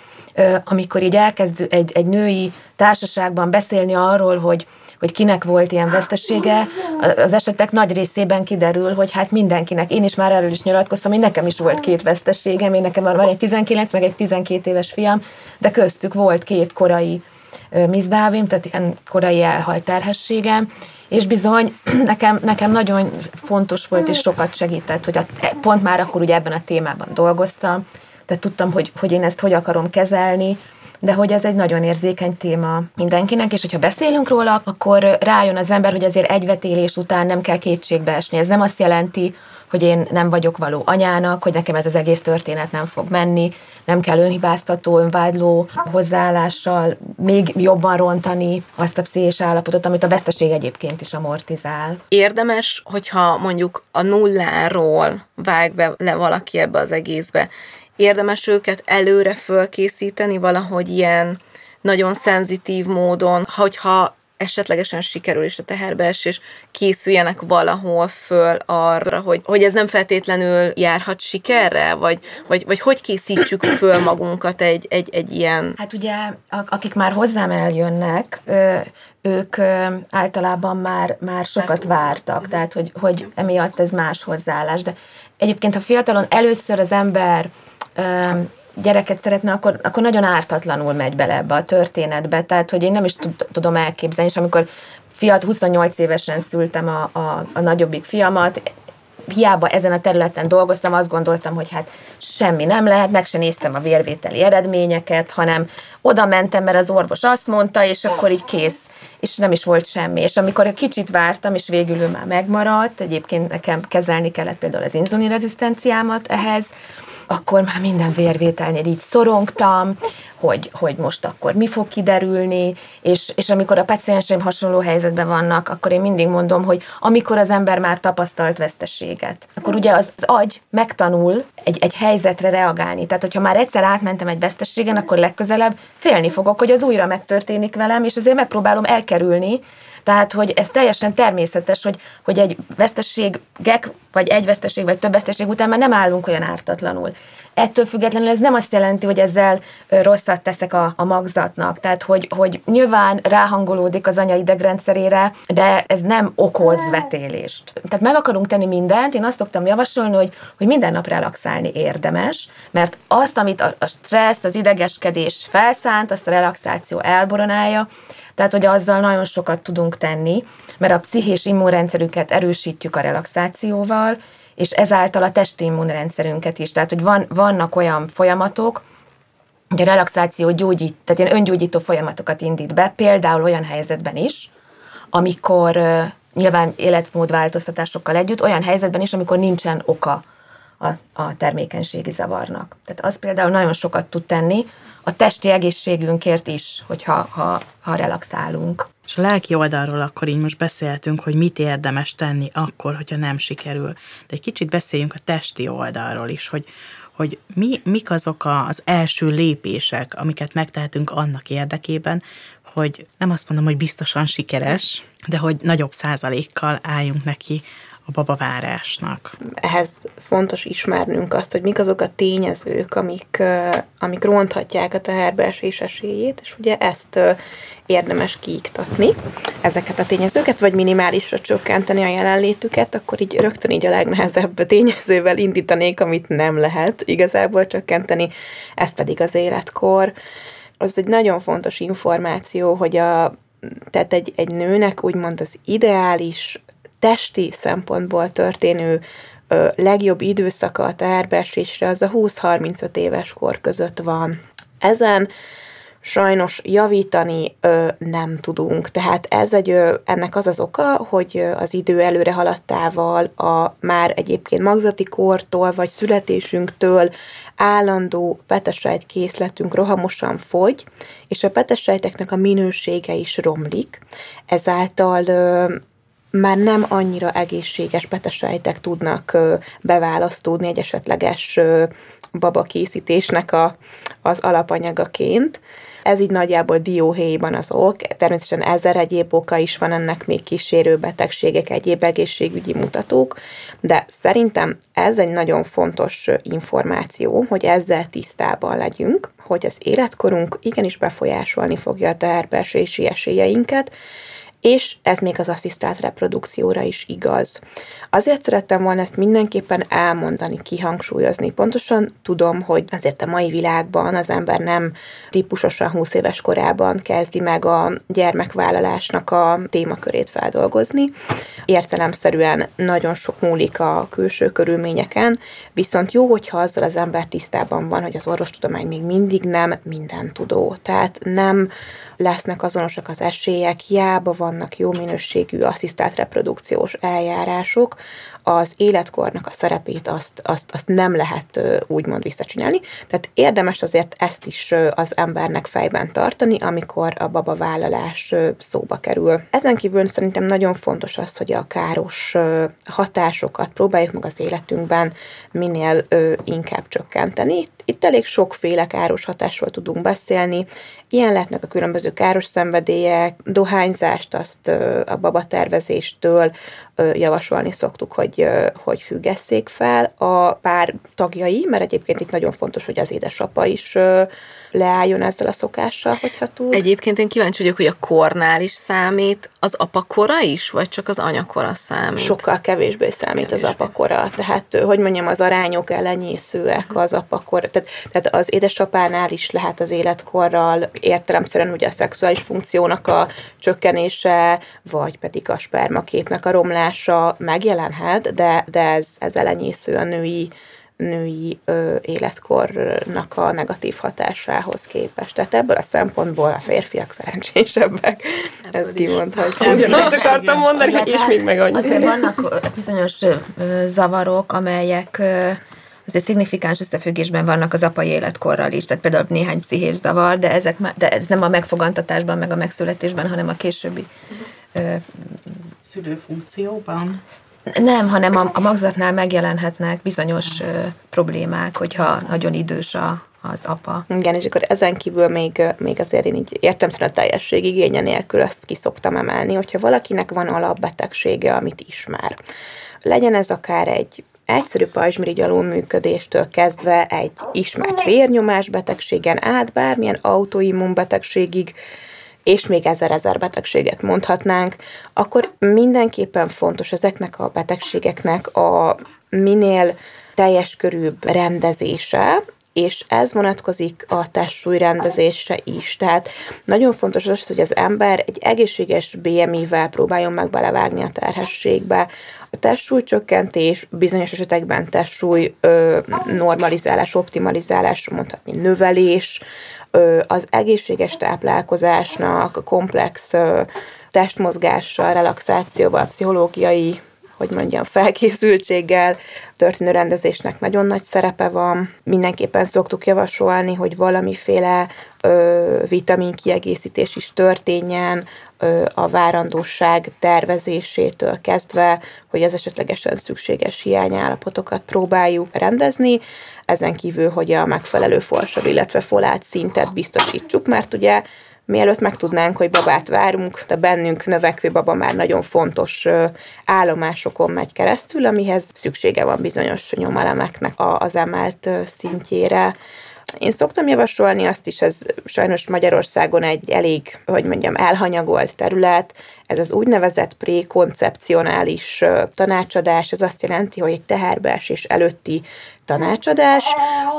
amikor így elkezd egy, egy női társaságban beszélni arról, hogy hogy kinek volt ilyen vesztesége, az esetek nagy részében kiderül, hogy hát mindenkinek, én is már erről is nyilatkoztam, hogy nekem is volt két veszteségem, én nekem van egy 19, meg egy 12 éves fiam, de köztük volt két korai mizdávim, tehát ilyen korai elhalt terhességem, és bizony nekem, nekem nagyon fontos volt, és sokat segített, hogy a, pont már akkor ugye ebben a témában dolgoztam, tehát tudtam, hogy, hogy én ezt hogy akarom kezelni, de hogy ez egy nagyon érzékeny téma mindenkinek, és hogyha beszélünk róla, akkor rájön az ember, hogy azért egy vetélés után nem kell kétségbe esni. Ez nem azt jelenti, hogy én nem vagyok való anyának, hogy nekem ez az egész történet nem fog menni, nem kell önhibáztató, önvádló hozzáállással még jobban rontani azt a pszichés állapotot, amit a veszteség egyébként is amortizál. Érdemes, hogyha mondjuk a nulláról vág be le valaki ebbe az egészbe, érdemes őket előre fölkészíteni valahogy ilyen nagyon szenzitív módon, hogyha esetlegesen sikerül is a teherbeesés, készüljenek valahol föl arra, hogy, hogy ez nem feltétlenül járhat sikerre, vagy, vagy, vagy hogy készítsük föl magunkat egy, egy, egy ilyen... Hát ugye, akik már hozzám eljönnek, ők általában már, már sokat vártak, tehát hogy, hogy emiatt ez más hozzáállás, de egyébként ha fiatalon először az ember gyereket szeretne, akkor, akkor nagyon ártatlanul megy bele ebbe a történetbe. Tehát, hogy én nem is tudom elképzelni, és amikor fiat 28 évesen szültem a, a, a nagyobbik fiamat, hiába ezen a területen dolgoztam, azt gondoltam, hogy hát semmi nem lehet, meg sem néztem a vérvételi eredményeket, hanem oda mentem, mert az orvos azt mondta, és akkor így kész, és nem is volt semmi. És amikor egy kicsit vártam, és végül ő már megmaradt, egyébként nekem kezelni kellett például az inzulinrezisztenciámat ehhez, akkor már minden vérvételnél így szorongtam, hogy, hogy most akkor mi fog kiderülni, és, és amikor a pacienseim hasonló helyzetben vannak, akkor én mindig mondom, hogy amikor az ember már tapasztalt veszteséget, akkor ugye az, az agy megtanul egy, egy helyzetre reagálni. Tehát, hogyha már egyszer átmentem egy veszteségen, akkor legközelebb félni fogok, hogy az újra megtörténik velem, és azért megpróbálom elkerülni, tehát, hogy ez teljesen természetes, hogy, hogy egy vesztességek, vagy egy veszteség, vagy több veszteség után már nem állunk olyan ártatlanul. Ettől függetlenül ez nem azt jelenti, hogy ezzel rosszat teszek a, a magzatnak. Tehát, hogy, hogy nyilván ráhangolódik az anya idegrendszerére, de ez nem okoz vetélést. Tehát meg akarunk tenni mindent, én azt szoktam javasolni, hogy, hogy minden nap relaxálni érdemes, mert azt, amit a, a stressz, az idegeskedés felszánt, azt a relaxáció elboronálja, tehát, hogy azzal nagyon sokat tudunk tenni, mert a pszichés immunrendszerünket erősítjük a relaxációval, és ezáltal a testi immunrendszerünket is. Tehát, hogy van, vannak olyan folyamatok, hogy a relaxáció gyógyít, tehát ilyen öngyógyító folyamatokat indít be, például olyan helyzetben is, amikor nyilván életmódváltoztatásokkal együtt, olyan helyzetben is, amikor nincsen oka a, a termékenységi zavarnak. Tehát az például nagyon sokat tud tenni, a testi egészségünkért is, hogyha ha, ha relaxálunk. És a lelki oldalról akkor így most beszéltünk, hogy mit érdemes tenni akkor, hogyha nem sikerül. De egy kicsit beszéljünk a testi oldalról is, hogy, hogy mi, mik azok az első lépések, amiket megtehetünk annak érdekében, hogy nem azt mondom, hogy biztosan sikeres, de hogy nagyobb százalékkal álljunk neki a babavárásnak. Ehhez fontos ismernünk azt, hogy mik azok a tényezők, amik, amik ronthatják a teherbeesés esélyét, és ugye ezt érdemes kiiktatni, ezeket a tényezőket, vagy minimálisra csökkenteni a jelenlétüket, akkor így rögtön így a legnehezebb tényezővel indítanék, amit nem lehet igazából csökkenteni, ez pedig az életkor. Az egy nagyon fontos információ, hogy a tehát egy, egy nőnek úgymond az ideális testi szempontból történő ö, legjobb időszaka a teherbeesésre az a 20-35 éves kor között van. Ezen sajnos javítani ö, nem tudunk. Tehát ez egy, ö, ennek az az oka, hogy az idő előre haladtával a már egyébként magzati kortól vagy születésünktől állandó petesejt készletünk rohamosan fogy, és a petesejteknek a minősége is romlik. Ezáltal ö, már nem annyira egészséges petesejtek tudnak beválasztódni egy esetleges babakészítésnek a, az alapanyagaként. Ez így nagyjából dióhéjban az ok, természetesen ezer egyéb oka is van ennek még kísérő betegségek, egyéb egészségügyi mutatók, de szerintem ez egy nagyon fontos információ, hogy ezzel tisztában legyünk, hogy az életkorunk igenis befolyásolni fogja a terbesési esélyeinket, és ez még az asszisztált reprodukcióra is igaz. Azért szerettem volna ezt mindenképpen elmondani, kihangsúlyozni. Pontosan tudom, hogy azért a mai világban az ember nem típusosan 20 éves korában kezdi meg a gyermekvállalásnak a témakörét feldolgozni. Értelemszerűen nagyon sok múlik a külső körülményeken, viszont jó, hogyha azzal az ember tisztában van, hogy az orvostudomány még mindig nem minden tudó. Tehát nem lesznek azonosak az esélyek, hiába vannak jó minőségű asszisztált reprodukciós eljárások, az életkornak a szerepét azt, azt, azt nem lehet úgymond visszacsinálni. Tehát érdemes azért ezt is az embernek fejben tartani, amikor a babavállalás szóba kerül. Ezen kívül szerintem nagyon fontos az, hogy a káros hatásokat próbáljuk meg az életünkben minél inkább csökkenteni. Itt elég sokféle káros hatásról tudunk beszélni. Ilyen lehetnek a különböző káros szenvedélyek, dohányzást, azt a babatervezéstől javasolni szoktuk, hogy, hogy függesszék fel a pár tagjai, mert egyébként itt nagyon fontos, hogy az édesapa is leálljon ezzel a szokással, hogyha tud. Egyébként én kíváncsi vagyok, hogy a kornál is számít az apakora is, vagy csak az anyakora számít? Sokkal kevésbé számít kevésbé. az apakora. Tehát, hogy mondjam, az arányok elenyészőek az apakor. Tehát, tehát az édesapánál is lehet az életkorral értelemszerűen ugye a szexuális funkciónak a csökkenése, vagy pedig a spermaképnek a romlása megjelenhet, de, de ez, ez elenyésző a női női ö, életkornak a negatív hatásához képest. Tehát ebből a szempontból a férfiak szerencsésebbek. Ebből Ezt kimondhatjuk. Ugyanazt akartam mondani, hogy is még meg annyi. Azért vannak bizonyos zavarok, amelyek azért szignifikáns összefüggésben vannak az apai életkorral is, tehát például néhány pszichés zavar, de, ezek, de ez nem a megfogantatásban, meg a megszületésben, hanem a későbbi szülőfunkcióban. Nem, hanem a, a magzatnál megjelenhetnek bizonyos ö, problémák, hogyha nagyon idős a, az apa. Igen, és akkor ezen kívül még, még azért én így értem szerint a teljesség igénye nélkül azt ki szoktam emelni, hogyha valakinek van alapbetegsége, amit ismer. Legyen ez akár egy egyszerű pajzsmirigy alulműködéstől kezdve egy ismert vérnyomás betegségen át, bármilyen autoimmunbetegségig, és még ezer-ezer betegséget mondhatnánk, akkor mindenképpen fontos ezeknek a betegségeknek a minél teljes körűbb rendezése, és ez vonatkozik a testsúlyrendezésre is. Tehát nagyon fontos az, hogy az ember egy egészséges BMI-vel próbáljon meg belevágni a terhességbe. A testsúlycsökkentés, bizonyos esetekben testsúly ö, normalizálás, optimalizálás, mondhatni növelés, az egészséges táplálkozásnak, a komplex testmozgással, relaxációval, pszichológiai hogy mondjam, felkészültséggel történő rendezésnek nagyon nagy szerepe van. Mindenképpen szoktuk javasolni, hogy valamiféle ö, vitamin kiegészítés is történjen, ö, a várandóság tervezésétől kezdve, hogy az esetlegesen szükséges hiányállapotokat próbáljuk rendezni ezen kívül, hogy a megfelelő forsav, illetve folát szintet biztosítsuk, mert ugye mielőtt megtudnánk, hogy babát várunk, de bennünk növekvő baba már nagyon fontos állomásokon megy keresztül, amihez szüksége van bizonyos nyomelemeknek az emelt szintjére. Én szoktam javasolni azt is, ez sajnos Magyarországon egy elég, hogy mondjam, elhanyagolt terület, ez az úgynevezett prékoncepcionális tanácsadás, ez azt jelenti, hogy egy teherbeesés előtti tanácsadás,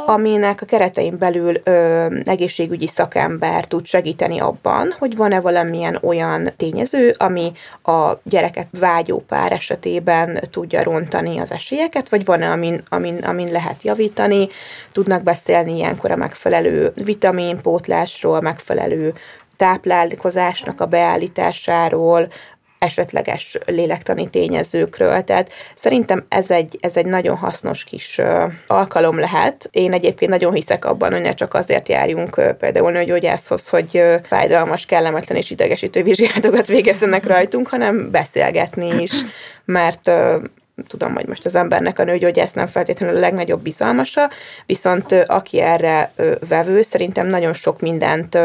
aminek a keretein belül ö, egészségügyi szakember tud segíteni abban, hogy van-e valamilyen olyan tényező, ami a gyereket vágyó pár esetében tudja rontani az esélyeket, vagy van-e, amin, amin, amin lehet javítani. Tudnak beszélni ilyenkor a megfelelő vitaminpótlásról, megfelelő táplálkozásnak a beállításáról, esetleges lélektani tényezőkről. Tehát szerintem ez egy, ez egy nagyon hasznos kis alkalom lehet. Én egyébként nagyon hiszek abban, hogy ne csak azért járjunk például nőgyógyászhoz, hogy fájdalmas, kellemetlen és idegesítő vizsgálatokat végezzenek rajtunk, hanem beszélgetni is, mert tudom, hogy most az embernek a nőgyógyász nem feltétlenül a legnagyobb bizalmasa, viszont aki erre vevő, szerintem nagyon sok mindent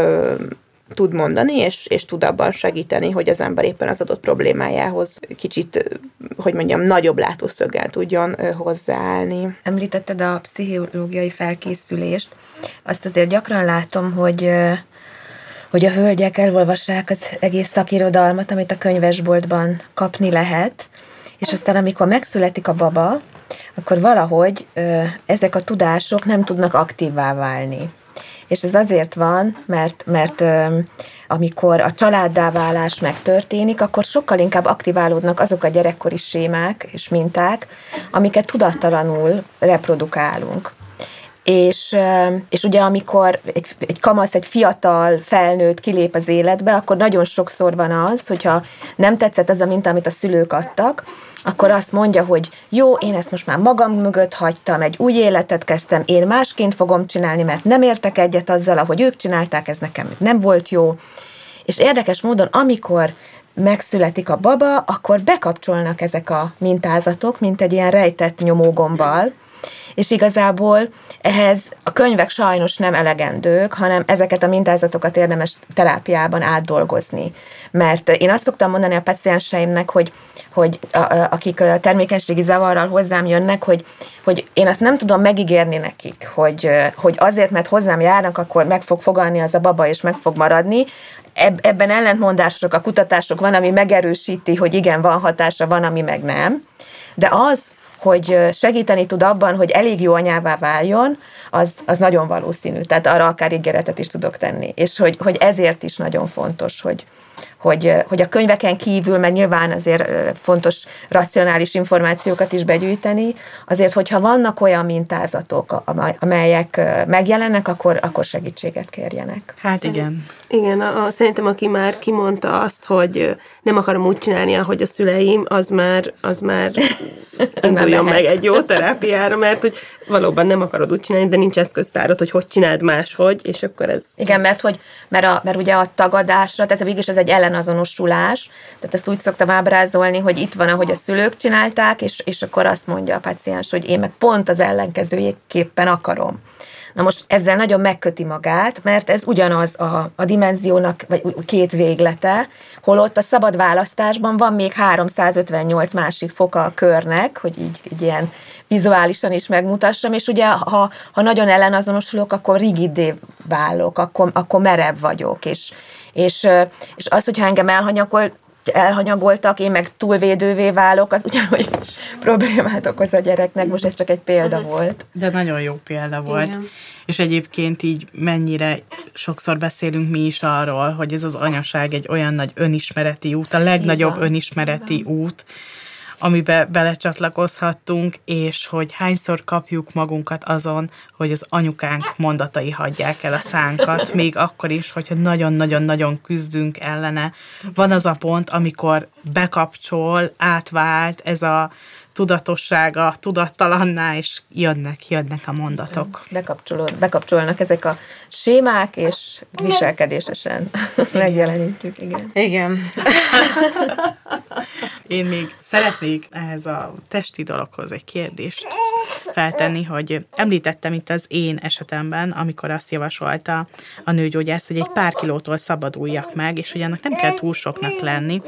tud mondani, és, és tud abban segíteni, hogy az ember éppen az adott problémájához kicsit, hogy mondjam, nagyobb látószöggel tudjon hozzáállni. Említetted a pszichológiai felkészülést. Azt azért gyakran látom, hogy hogy a hölgyek elolvassák az egész szakirodalmat, amit a könyvesboltban kapni lehet, és aztán amikor megszületik a baba, akkor valahogy ö, ezek a tudások nem tudnak aktívvá válni. És ez azért van, mert, mert amikor a családdá válás megtörténik, akkor sokkal inkább aktiválódnak azok a gyerekkori sémák és minták, amiket tudattalanul reprodukálunk. És, és ugye amikor egy, egy kamasz, egy fiatal felnőtt kilép az életbe, akkor nagyon sokszor van az, hogyha nem tetszett ez a minta, amit a szülők adtak, akkor azt mondja, hogy jó, én ezt most már magam mögött hagytam, egy új életet kezdtem, én másként fogom csinálni, mert nem értek egyet azzal, ahogy ők csinálták, ez nekem nem volt jó. És érdekes módon, amikor megszületik a baba, akkor bekapcsolnak ezek a mintázatok, mint egy ilyen rejtett nyomógombbal, és igazából ehhez a könyvek sajnos nem elegendők, hanem ezeket a mintázatokat érdemes terápiában átdolgozni. Mert én azt szoktam mondani a pacienseimnek, hogy, hogy a, a, akik a termékenységi zavarral hozzám jönnek, hogy, hogy én azt nem tudom megígérni nekik, hogy, hogy azért, mert hozzám járnak, akkor meg fog fogalni az a baba, és meg fog maradni, ebben ellentmondások, a kutatások van, ami megerősíti, hogy igen, van hatása, van, ami meg nem. De az, hogy segíteni tud abban, hogy elég jó anyává váljon, az, az nagyon valószínű. Tehát arra akár ígéretet is tudok tenni. És hogy, hogy ezért is nagyon fontos, hogy, hogy, hogy a könyveken kívül, mert nyilván azért fontos racionális információkat is begyűjteni, azért, hogyha vannak olyan mintázatok, amelyek megjelennek, akkor, akkor segítséget kérjenek. Hát igen. Igen, a, a, szerintem aki már kimondta azt, hogy nem akarom úgy csinálni, ahogy a szüleim, az már, az már induljon meg egy jó terápiára, mert hogy valóban nem akarod úgy csinálni, de nincs eszköztárod, hogy hogy csináld máshogy, és akkor ez... Igen, mert, hogy, mert, a, mert ugye a tagadásra, tehát végülis ez egy ellenazonosulás, tehát ezt úgy szoktam ábrázolni, hogy itt van, ahogy a szülők csinálták, és, és akkor azt mondja a paciens, hogy én meg pont az ellenkezőjéképpen akarom. Na most ezzel nagyon megköti magát, mert ez ugyanaz a, a dimenziónak, vagy két véglete, holott a szabad választásban van még 358 másik foka a körnek, hogy így, így ilyen vizuálisan is megmutassam, és ugye ha, ha nagyon ellenazonosulok, akkor rigidé válok, akkor, akkor merev vagyok, és, és, és az, hogyha engem elhanyagol, elhanyagoltak, én meg túlvédővé válok, az ugyanúgy problémát okoz a gyereknek. Most ez csak egy példa volt. De nagyon jó példa volt. Igen. És egyébként így mennyire sokszor beszélünk mi is arról, hogy ez az anyaság egy olyan nagy önismereti út, a legnagyobb Igen. önismereti Igen. út, amibe belecsatlakozhattunk, és hogy hányszor kapjuk magunkat azon, hogy az anyukánk mondatai hagyják el a szánkat, még akkor is, hogyha nagyon-nagyon-nagyon küzdünk ellene. Van az a pont, amikor bekapcsol, átvált ez a tudatossága tudattalanná, és jönnek, jönnek a mondatok. Bekapcsolód, bekapcsolnak ezek a sémák, és viselkedésesen megjelenítjük, igen. Igen. Én még szeretnék ehhez a testi dologhoz egy kérdést feltenni, hogy említettem itt az én esetemben, amikor azt javasolta a nőgyógyász, hogy egy pár kilótól szabaduljak meg, és hogy annak nem kell túl soknak lenni,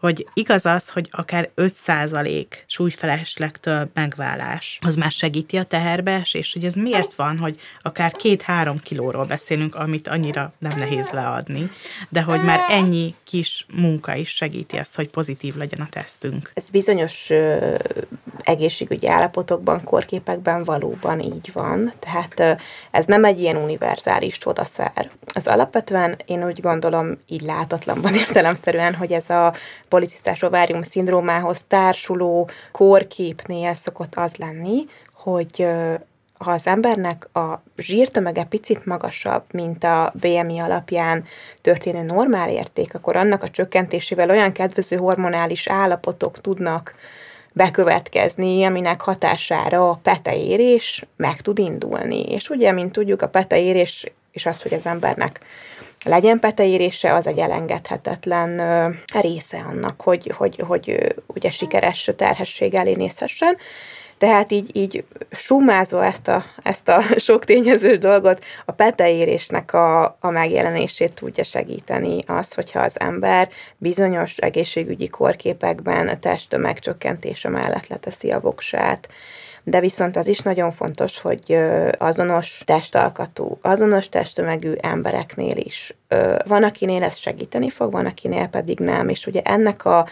hogy igaz az, hogy akár 5% súlyfeleslegtől megválás, az már segíti a teherbees, és hogy ez miért van, hogy akár 2-3 kilóról beszélünk, amit annyira nem nehéz leadni, de hogy már ennyi kis munka is segíti ezt, hogy pozitív legyen a tesztünk. Ez bizonyos ö, egészségügyi állapotokban, korképekben valóban így van, tehát ö, ez nem egy ilyen univerzális csodaszer. Az alapvetően én úgy gondolom, így látatlan van értelemszerűen, hogy ez a policisztás ovárium szindrómához társuló kórképnél szokott az lenni, hogy ha az embernek a zsírtömege picit magasabb, mint a BMI alapján történő normál érték, akkor annak a csökkentésével olyan kedvező hormonális állapotok tudnak bekövetkezni, aminek hatására a peteérés meg tud indulni. És ugye, mint tudjuk, a peteérés és az, hogy az embernek legyen peteérése, az egy elengedhetetlen része annak, hogy, hogy, hogy ugye sikeres terhesség elé nézhessen. Tehát így, így sumázva ezt a, ezt a sok tényezős dolgot, a peteérésnek a, a megjelenését tudja segíteni az, hogyha az ember bizonyos egészségügyi korképekben a testtömeg csökkentése mellett leteszi a voksát, de viszont az is nagyon fontos, hogy azonos testalkatú, azonos testtömegű embereknél is van, akinél ez segíteni fog, van, akinél pedig nem, és ugye ennek a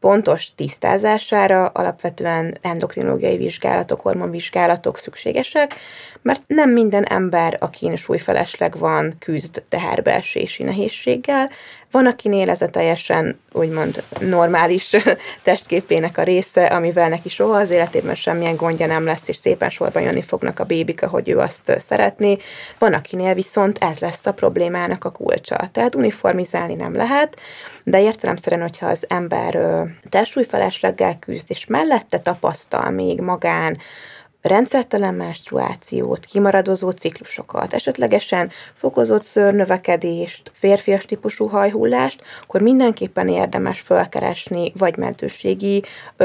pontos tisztázására alapvetően endokrinológiai vizsgálatok, hormonvizsgálatok szükségesek, mert nem minden ember, akin súlyfelesleg van, küzd teherbeesési nehézséggel, van, akinél ez a teljesen úgymond normális testképének a része, amivel neki soha az életében semmilyen gondja nem lesz, és szépen sorban jönni fognak a bébik, ahogy ő azt szeretné. Van, akinél viszont ez lesz a problémának a kulcsa. Tehát uniformizálni nem lehet, de értelemszerűen, hogyha az ember testsúlyfelesleggel küzd, és mellette tapasztal még magán rendszertelen menstruációt, kimaradozó ciklusokat, esetlegesen fokozott szőrnövekedést, férfias típusú hajhullást, akkor mindenképpen érdemes felkeresni vagy mentőségi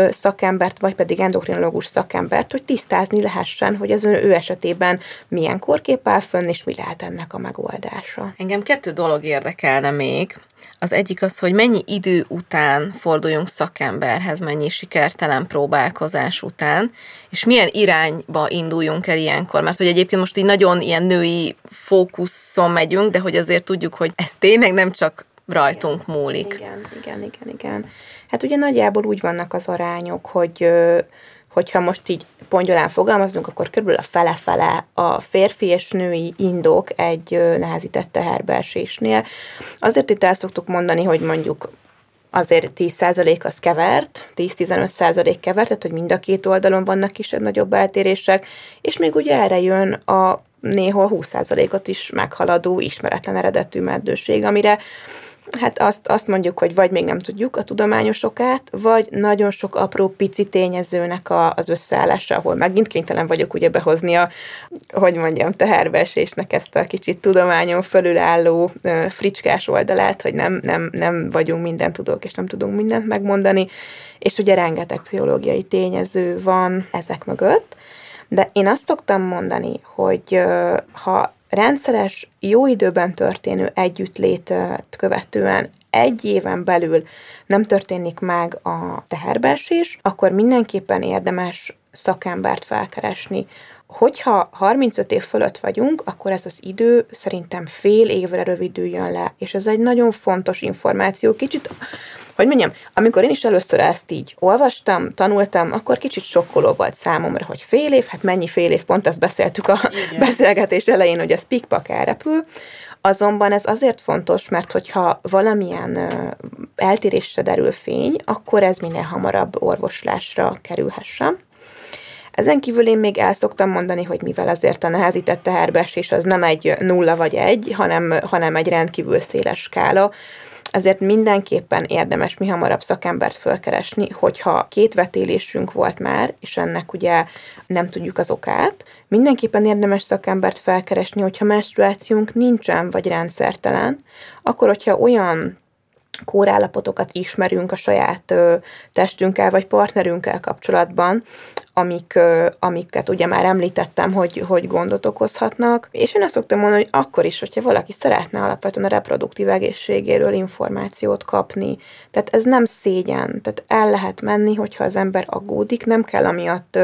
szakembert, vagy pedig endokrinológus szakembert, hogy tisztázni lehessen, hogy az ő esetében milyen korkép áll fönn, és mi lehet ennek a megoldása. Engem kettő dolog érdekelne még. Az egyik az, hogy mennyi idő után forduljunk szakemberhez, mennyi sikertelen próbálkozás után, és milyen irányba induljunk el ilyenkor, mert hogy egyébként most így nagyon ilyen női fókuszon megyünk, de hogy azért tudjuk, hogy ez tényleg nem csak rajtunk igen, múlik. Igen, igen, igen, igen. Hát ugye nagyjából úgy vannak az arányok, hogy hogyha most így pongyolán fogalmazunk, akkor körülbelül a fele-fele a férfi és női indok egy nehezített teherbeesésnél. Azért itt el szoktuk mondani, hogy mondjuk azért 10% az kevert, 10-15% kevert, tehát hogy mind a két oldalon vannak kisebb-nagyobb eltérések, és még ugye erre jön a néhol 20%-ot is meghaladó ismeretlen eredetű meddőség, amire hát azt, azt mondjuk, hogy vagy még nem tudjuk a tudományosokát, vagy nagyon sok apró pici tényezőnek a, az összeállása, ahol megint kénytelen vagyok ugye behozni a, hogy mondjam, teherbeesésnek ezt a kicsit tudományon fölülálló fricskás oldalát, hogy nem, nem, nem vagyunk minden tudók, és nem tudunk mindent megmondani, és ugye rengeteg pszichológiai tényező van ezek mögött, de én azt szoktam mondani, hogy ha rendszeres, jó időben történő együttlétet követően egy éven belül nem történik meg a teherbeesés, akkor mindenképpen érdemes szakembert felkeresni. Hogyha 35 év fölött vagyunk, akkor ez az idő szerintem fél évre rövidüljön le, és ez egy nagyon fontos információ. Kicsit hogy mondjam, amikor én is először ezt így olvastam, tanultam, akkor kicsit sokkoló volt számomra, hogy fél év, hát mennyi fél év, pont ezt beszéltük a Igen. beszélgetés elején, hogy ez pikpak elrepül. Azonban ez azért fontos, mert hogyha valamilyen eltérésre derül fény, akkor ez minél hamarabb orvoslásra kerülhessen. Ezen kívül én még el szoktam mondani, hogy mivel azért a nehezített teherbeesés az nem egy nulla vagy egy, hanem, hanem egy rendkívül széles skála, ezért mindenképpen érdemes mi hamarabb szakembert fölkeresni, hogyha két vetélésünk volt már, és ennek ugye nem tudjuk az okát, mindenképpen érdemes szakembert felkeresni, hogyha menstruációnk nincsen, vagy rendszertelen, akkor hogyha olyan kórállapotokat ismerünk a saját ö, testünkkel vagy partnerünkkel kapcsolatban, amik, amiket ugye már említettem, hogy, hogy gondot okozhatnak. És én azt szoktam mondani, hogy akkor is, hogyha valaki szeretne alapvetően a reproduktív egészségéről információt kapni. Tehát ez nem szégyen, tehát el lehet menni, hogyha az ember aggódik, nem kell amiatt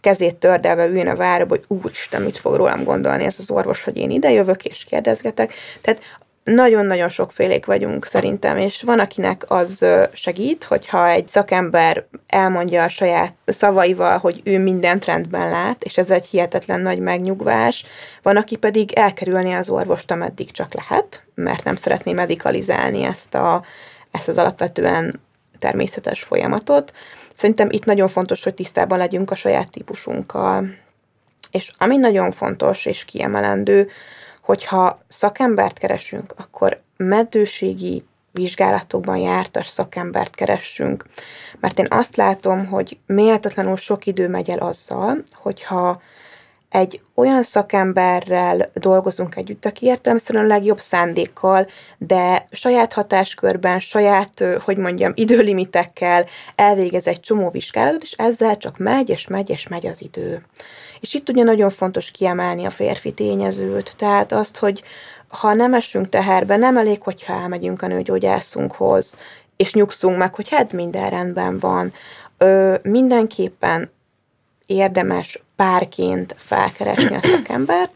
kezét tördelve üljön a váróba, hogy úristen, mit fog rólam gondolni ez az orvos, hogy én ide jövök és kérdezgetek. Tehát nagyon-nagyon sokfélék vagyunk szerintem, és van, akinek az segít, hogyha egy szakember elmondja a saját szavaival, hogy ő mindent rendben lát, és ez egy hihetetlen nagy megnyugvás. Van, aki pedig elkerülni az orvost, ameddig csak lehet, mert nem szeretné medikalizálni ezt, a, ezt az alapvetően természetes folyamatot. Szerintem itt nagyon fontos, hogy tisztában legyünk a saját típusunkkal. És ami nagyon fontos és kiemelendő, hogyha szakembert keresünk, akkor meddőségi vizsgálatokban jártas szakembert keressünk. Mert én azt látom, hogy méltatlanul sok idő megy el azzal, hogyha egy olyan szakemberrel dolgozunk együtt, aki értelemszerűen a legjobb szándékkal, de saját hatáskörben, saját, hogy mondjam, időlimitekkel elvégez egy csomó vizsgálatot, és ezzel csak megy, és megy, és megy az idő. És itt ugye nagyon fontos kiemelni a férfi tényezőt, tehát azt, hogy ha nem esünk teherbe, nem elég, hogyha elmegyünk a nőgyógyászunkhoz, és nyugszunk meg, hogy hát minden rendben van. Ö, mindenképpen érdemes párként felkeresni a szakembert.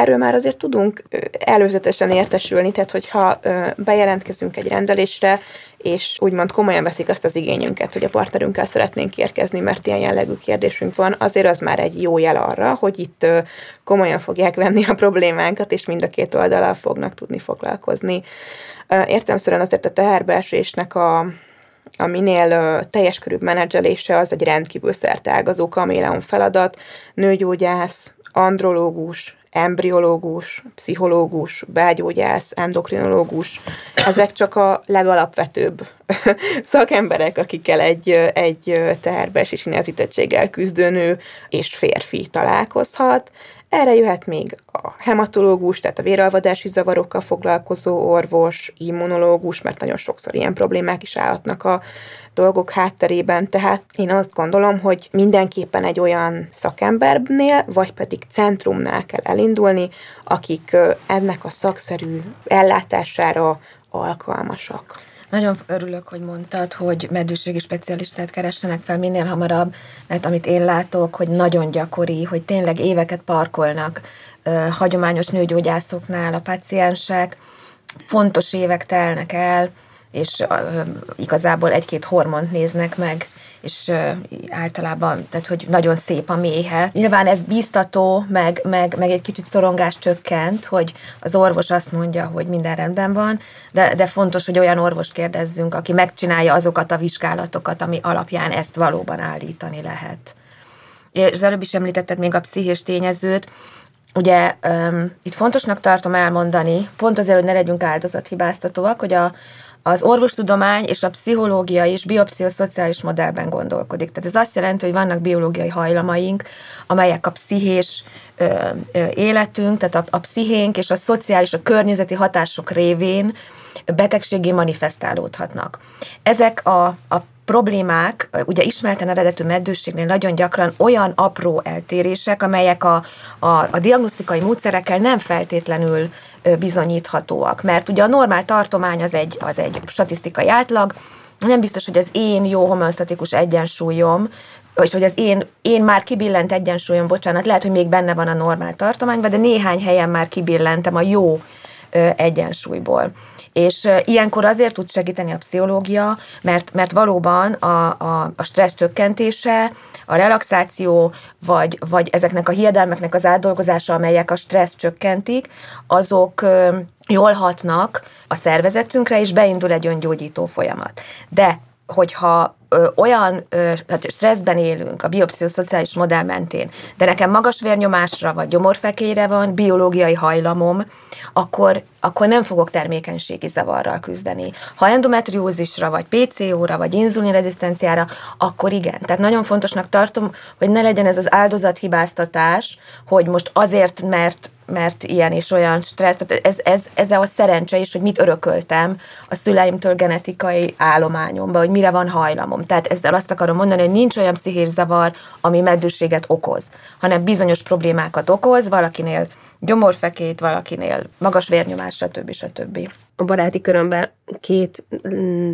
Erről már azért tudunk előzetesen értesülni, tehát hogyha bejelentkezünk egy rendelésre, és úgymond komolyan veszik azt az igényünket, hogy a partnerünkkel szeretnénk érkezni, mert ilyen jellegű kérdésünk van, azért az már egy jó jel arra, hogy itt komolyan fogják venni a problémánkat, és mind a két oldalal fognak tudni foglalkozni. Értelemszerűen azért a teherbeesésnek a a minél teljes körűbb menedzselése az egy rendkívül szertágazó kaméleon feladat, nőgyógyász, andrológus, embriológus, pszichológus, belgyógyász, endokrinológus, ezek csak a legalapvetőbb szakemberek, akikkel egy, egy teherbeesési nehezítettséggel küzdő nő és férfi találkozhat. Erre jöhet még a hematológus, tehát a véralvadási zavarokkal foglalkozó orvos, immunológus, mert nagyon sokszor ilyen problémák is állhatnak a dolgok hátterében. Tehát én azt gondolom, hogy mindenképpen egy olyan szakembernél, vagy pedig centrumnál kell elindulni, akik ennek a szakszerű ellátására alkalmasak. Nagyon örülök, hogy mondtad, hogy meddőségi specialistát keressenek fel minél hamarabb, mert amit én látok, hogy nagyon gyakori, hogy tényleg éveket parkolnak hagyományos nőgyógyászoknál a paciensek, fontos évek telnek el, és igazából egy-két hormont néznek meg, és általában, tehát hogy nagyon szép a méhe. Nyilván ez bíztató, meg, meg, meg egy kicsit szorongás csökkent, hogy az orvos azt mondja, hogy minden rendben van, de, de fontos, hogy olyan orvost kérdezzünk, aki megcsinálja azokat a vizsgálatokat, ami alapján ezt valóban állítani lehet. És az előbb is említetted még a pszichés tényezőt, Ugye um, itt fontosnak tartom elmondani, pont azért, hogy ne legyünk áldozathibáztatóak, hogy a, az orvostudomány és a pszichológia is biopszichoszociális modellben gondolkodik. Tehát ez azt jelenti, hogy vannak biológiai hajlamaink, amelyek a pszichés ö, ö, életünk, tehát a, a pszichénk és a szociális, a környezeti hatások révén betegségé manifestálódhatnak. Ezek a, a problémák, ugye ismerten eredetű meddőségnél nagyon gyakran olyan apró eltérések, amelyek a, a, a diagnosztikai módszerekkel nem feltétlenül bizonyíthatóak. Mert ugye a normál tartomány az egy, az egy statisztikai átlag, nem biztos, hogy az én jó homeosztatikus egyensúlyom, és hogy az én, én már kibillent egyensúlyom, bocsánat, lehet, hogy még benne van a normál tartományban, de néhány helyen már kibillentem a jó egyensúlyból. És ilyenkor azért tud segíteni a pszichológia, mert, mert valóban a, a, a stressz csökkentése, a relaxáció, vagy, vagy ezeknek a hiedelmeknek az átdolgozása, amelyek a stressz csökkentik, azok jól hatnak a szervezetünkre, és beindul egy öngyógyító folyamat. De hogyha ö, olyan ö, hát stresszben élünk a biopszichoszociális modell mentén, de nekem magas vérnyomásra vagy gyomorfekélyre van biológiai hajlamom, akkor, akkor nem fogok termékenységi zavarral küzdeni. Ha endometriózisra, vagy PCO-ra, vagy inzulinrezisztenciára, akkor igen. Tehát nagyon fontosnak tartom, hogy ne legyen ez az áldozathibáztatás, hogy most azért, mert mert ilyen és olyan stressz, tehát ez, ez, ez a szerencse is, hogy mit örököltem a szüleimtől genetikai állományomba, hogy mire van hajlamom. Tehát ezzel azt akarom mondani, hogy nincs olyan pszichés zavar, ami meddőséget okoz, hanem bizonyos problémákat okoz, valakinél gyomorfekét, valakinél magas vérnyomás, stb. stb. A baráti körömben két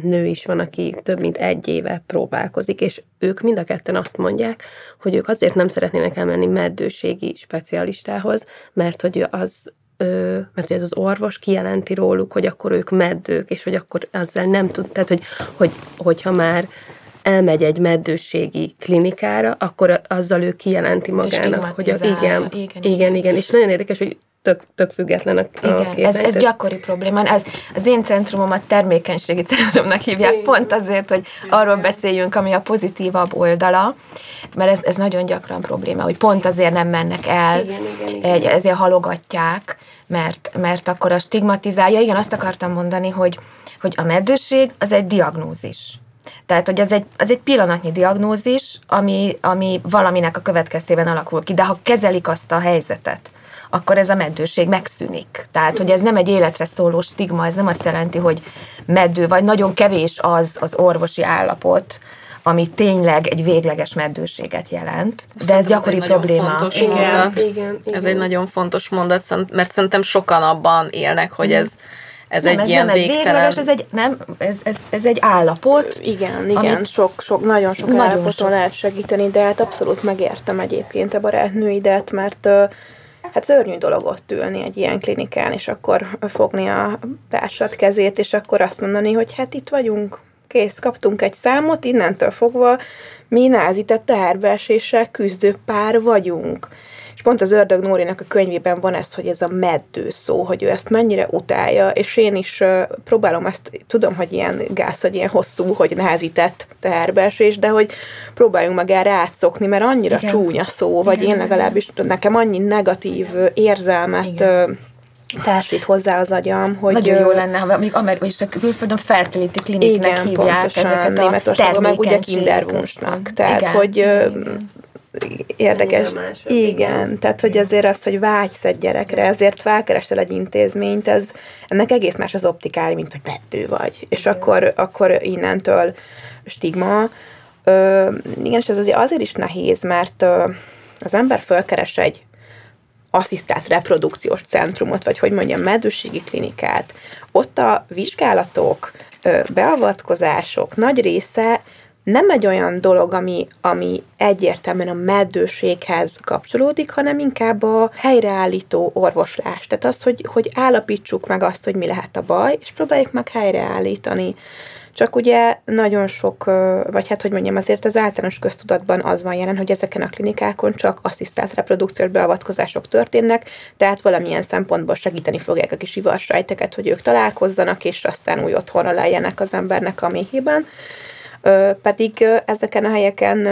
nő is van, aki több mint egy éve próbálkozik, és ők mind a ketten azt mondják, hogy ők azért nem szeretnének elmenni meddőségi specialistához, mert hogy az ö, mert hogy ez az orvos kijelenti róluk, hogy akkor ők meddők, és hogy akkor ezzel nem tud, tehát hogy, hogy hogyha már elmegy egy meddőségi klinikára, akkor azzal ő kijelenti magának, hogy a, igen, igen, igen, igen, igen, és nagyon érdekes, hogy tök, tök független a, Igen, a ez, ez gyakori probléma. Ez, az én centrumomat termékenységi centrumnak hívják, igen. pont azért, hogy arról beszéljünk, ami a pozitívabb oldala, mert ez, ez nagyon gyakran probléma, hogy pont azért nem mennek el, igen, igen, igen. ezért halogatják, mert, mert akkor a stigmatizálja. Igen, azt akartam mondani, hogy, hogy a meddőség az egy diagnózis Tehát, hogy ez egy, az egy pillanatnyi diagnózis, ami, ami valaminek a következtében alakul ki, de ha kezelik azt a helyzetet, akkor ez a meddőség megszűnik. Tehát, hogy ez nem egy életre szóló stigma, ez nem azt jelenti, hogy meddő, vagy nagyon kevés az az orvosi állapot, ami tényleg egy végleges meddőséget jelent. De ez gyakori egy probléma. Fontos Igen, mondat. igen, Ez igen. egy nagyon fontos mondat, mert szerintem sokan abban élnek, hogy ez, ez nem, egy ez ilyen nem egy végtelen... végleges, ez egy, nem, ez, ez, ez egy állapot. Igen, igen, sok, sok, nagyon sok Nagyon állapoton sok. lehet segíteni, de hát abszolút megértem egyébként a barátnőidet, mert hát szörnyű dolog ott ülni egy ilyen klinikán, és akkor fogni a társad kezét, és akkor azt mondani, hogy hát itt vagyunk, kész, kaptunk egy számot, innentől fogva mi názített teherbeeséssel küzdő pár vagyunk. És pont az Ördög Nórinak a könyvében van ez, hogy ez a meddő szó, hogy ő ezt mennyire utálja, és én is uh, próbálom ezt, tudom, hogy ilyen gáz, hogy ilyen hosszú, hogy nehezített teherbeesés, de hogy próbáljunk meg erre átszokni, mert annyira Igen. csúnya szó, vagy Igen, én legalábbis nekem annyi negatív érzelmet Igen. társít hozzá az agyam, hogy Nagyon jó lenne, ha mondjuk Amer- és a külföldön fertility kliniknek igen, hívják pontosan, ezeket a Németországban meg ugye központ. tehát Igen, hogy igen. Érdekes. Mások, Igen, igen. tehát hogy azért az, hogy vágysz egy gyerekre, ezért felkeresel egy intézményt, ez, ennek egész más az optikája, mint hogy bettő vagy. És akkor, akkor innentől stigma. Ö, igen, és ez azért is nehéz, mert ö, az ember felkeres egy asszisztált reprodukciós centrumot, vagy hogy mondjam, meddőségi klinikát. Ott a vizsgálatok, beavatkozások nagy része nem egy olyan dolog, ami, ami egyértelműen a meddőséghez kapcsolódik, hanem inkább a helyreállító orvoslás. Tehát az, hogy, hogy állapítsuk meg azt, hogy mi lehet a baj, és próbáljuk meg helyreállítani. Csak ugye nagyon sok, vagy hát hogy mondjam, azért az általános köztudatban az van jelen, hogy ezeken a klinikákon csak asszisztált reprodukciós beavatkozások történnek, tehát valamilyen szempontból segíteni fogják a kis ivarsejteket, hogy ők találkozzanak, és aztán új otthonra lejjenek az embernek a méhében. Pedig ezeken a helyeken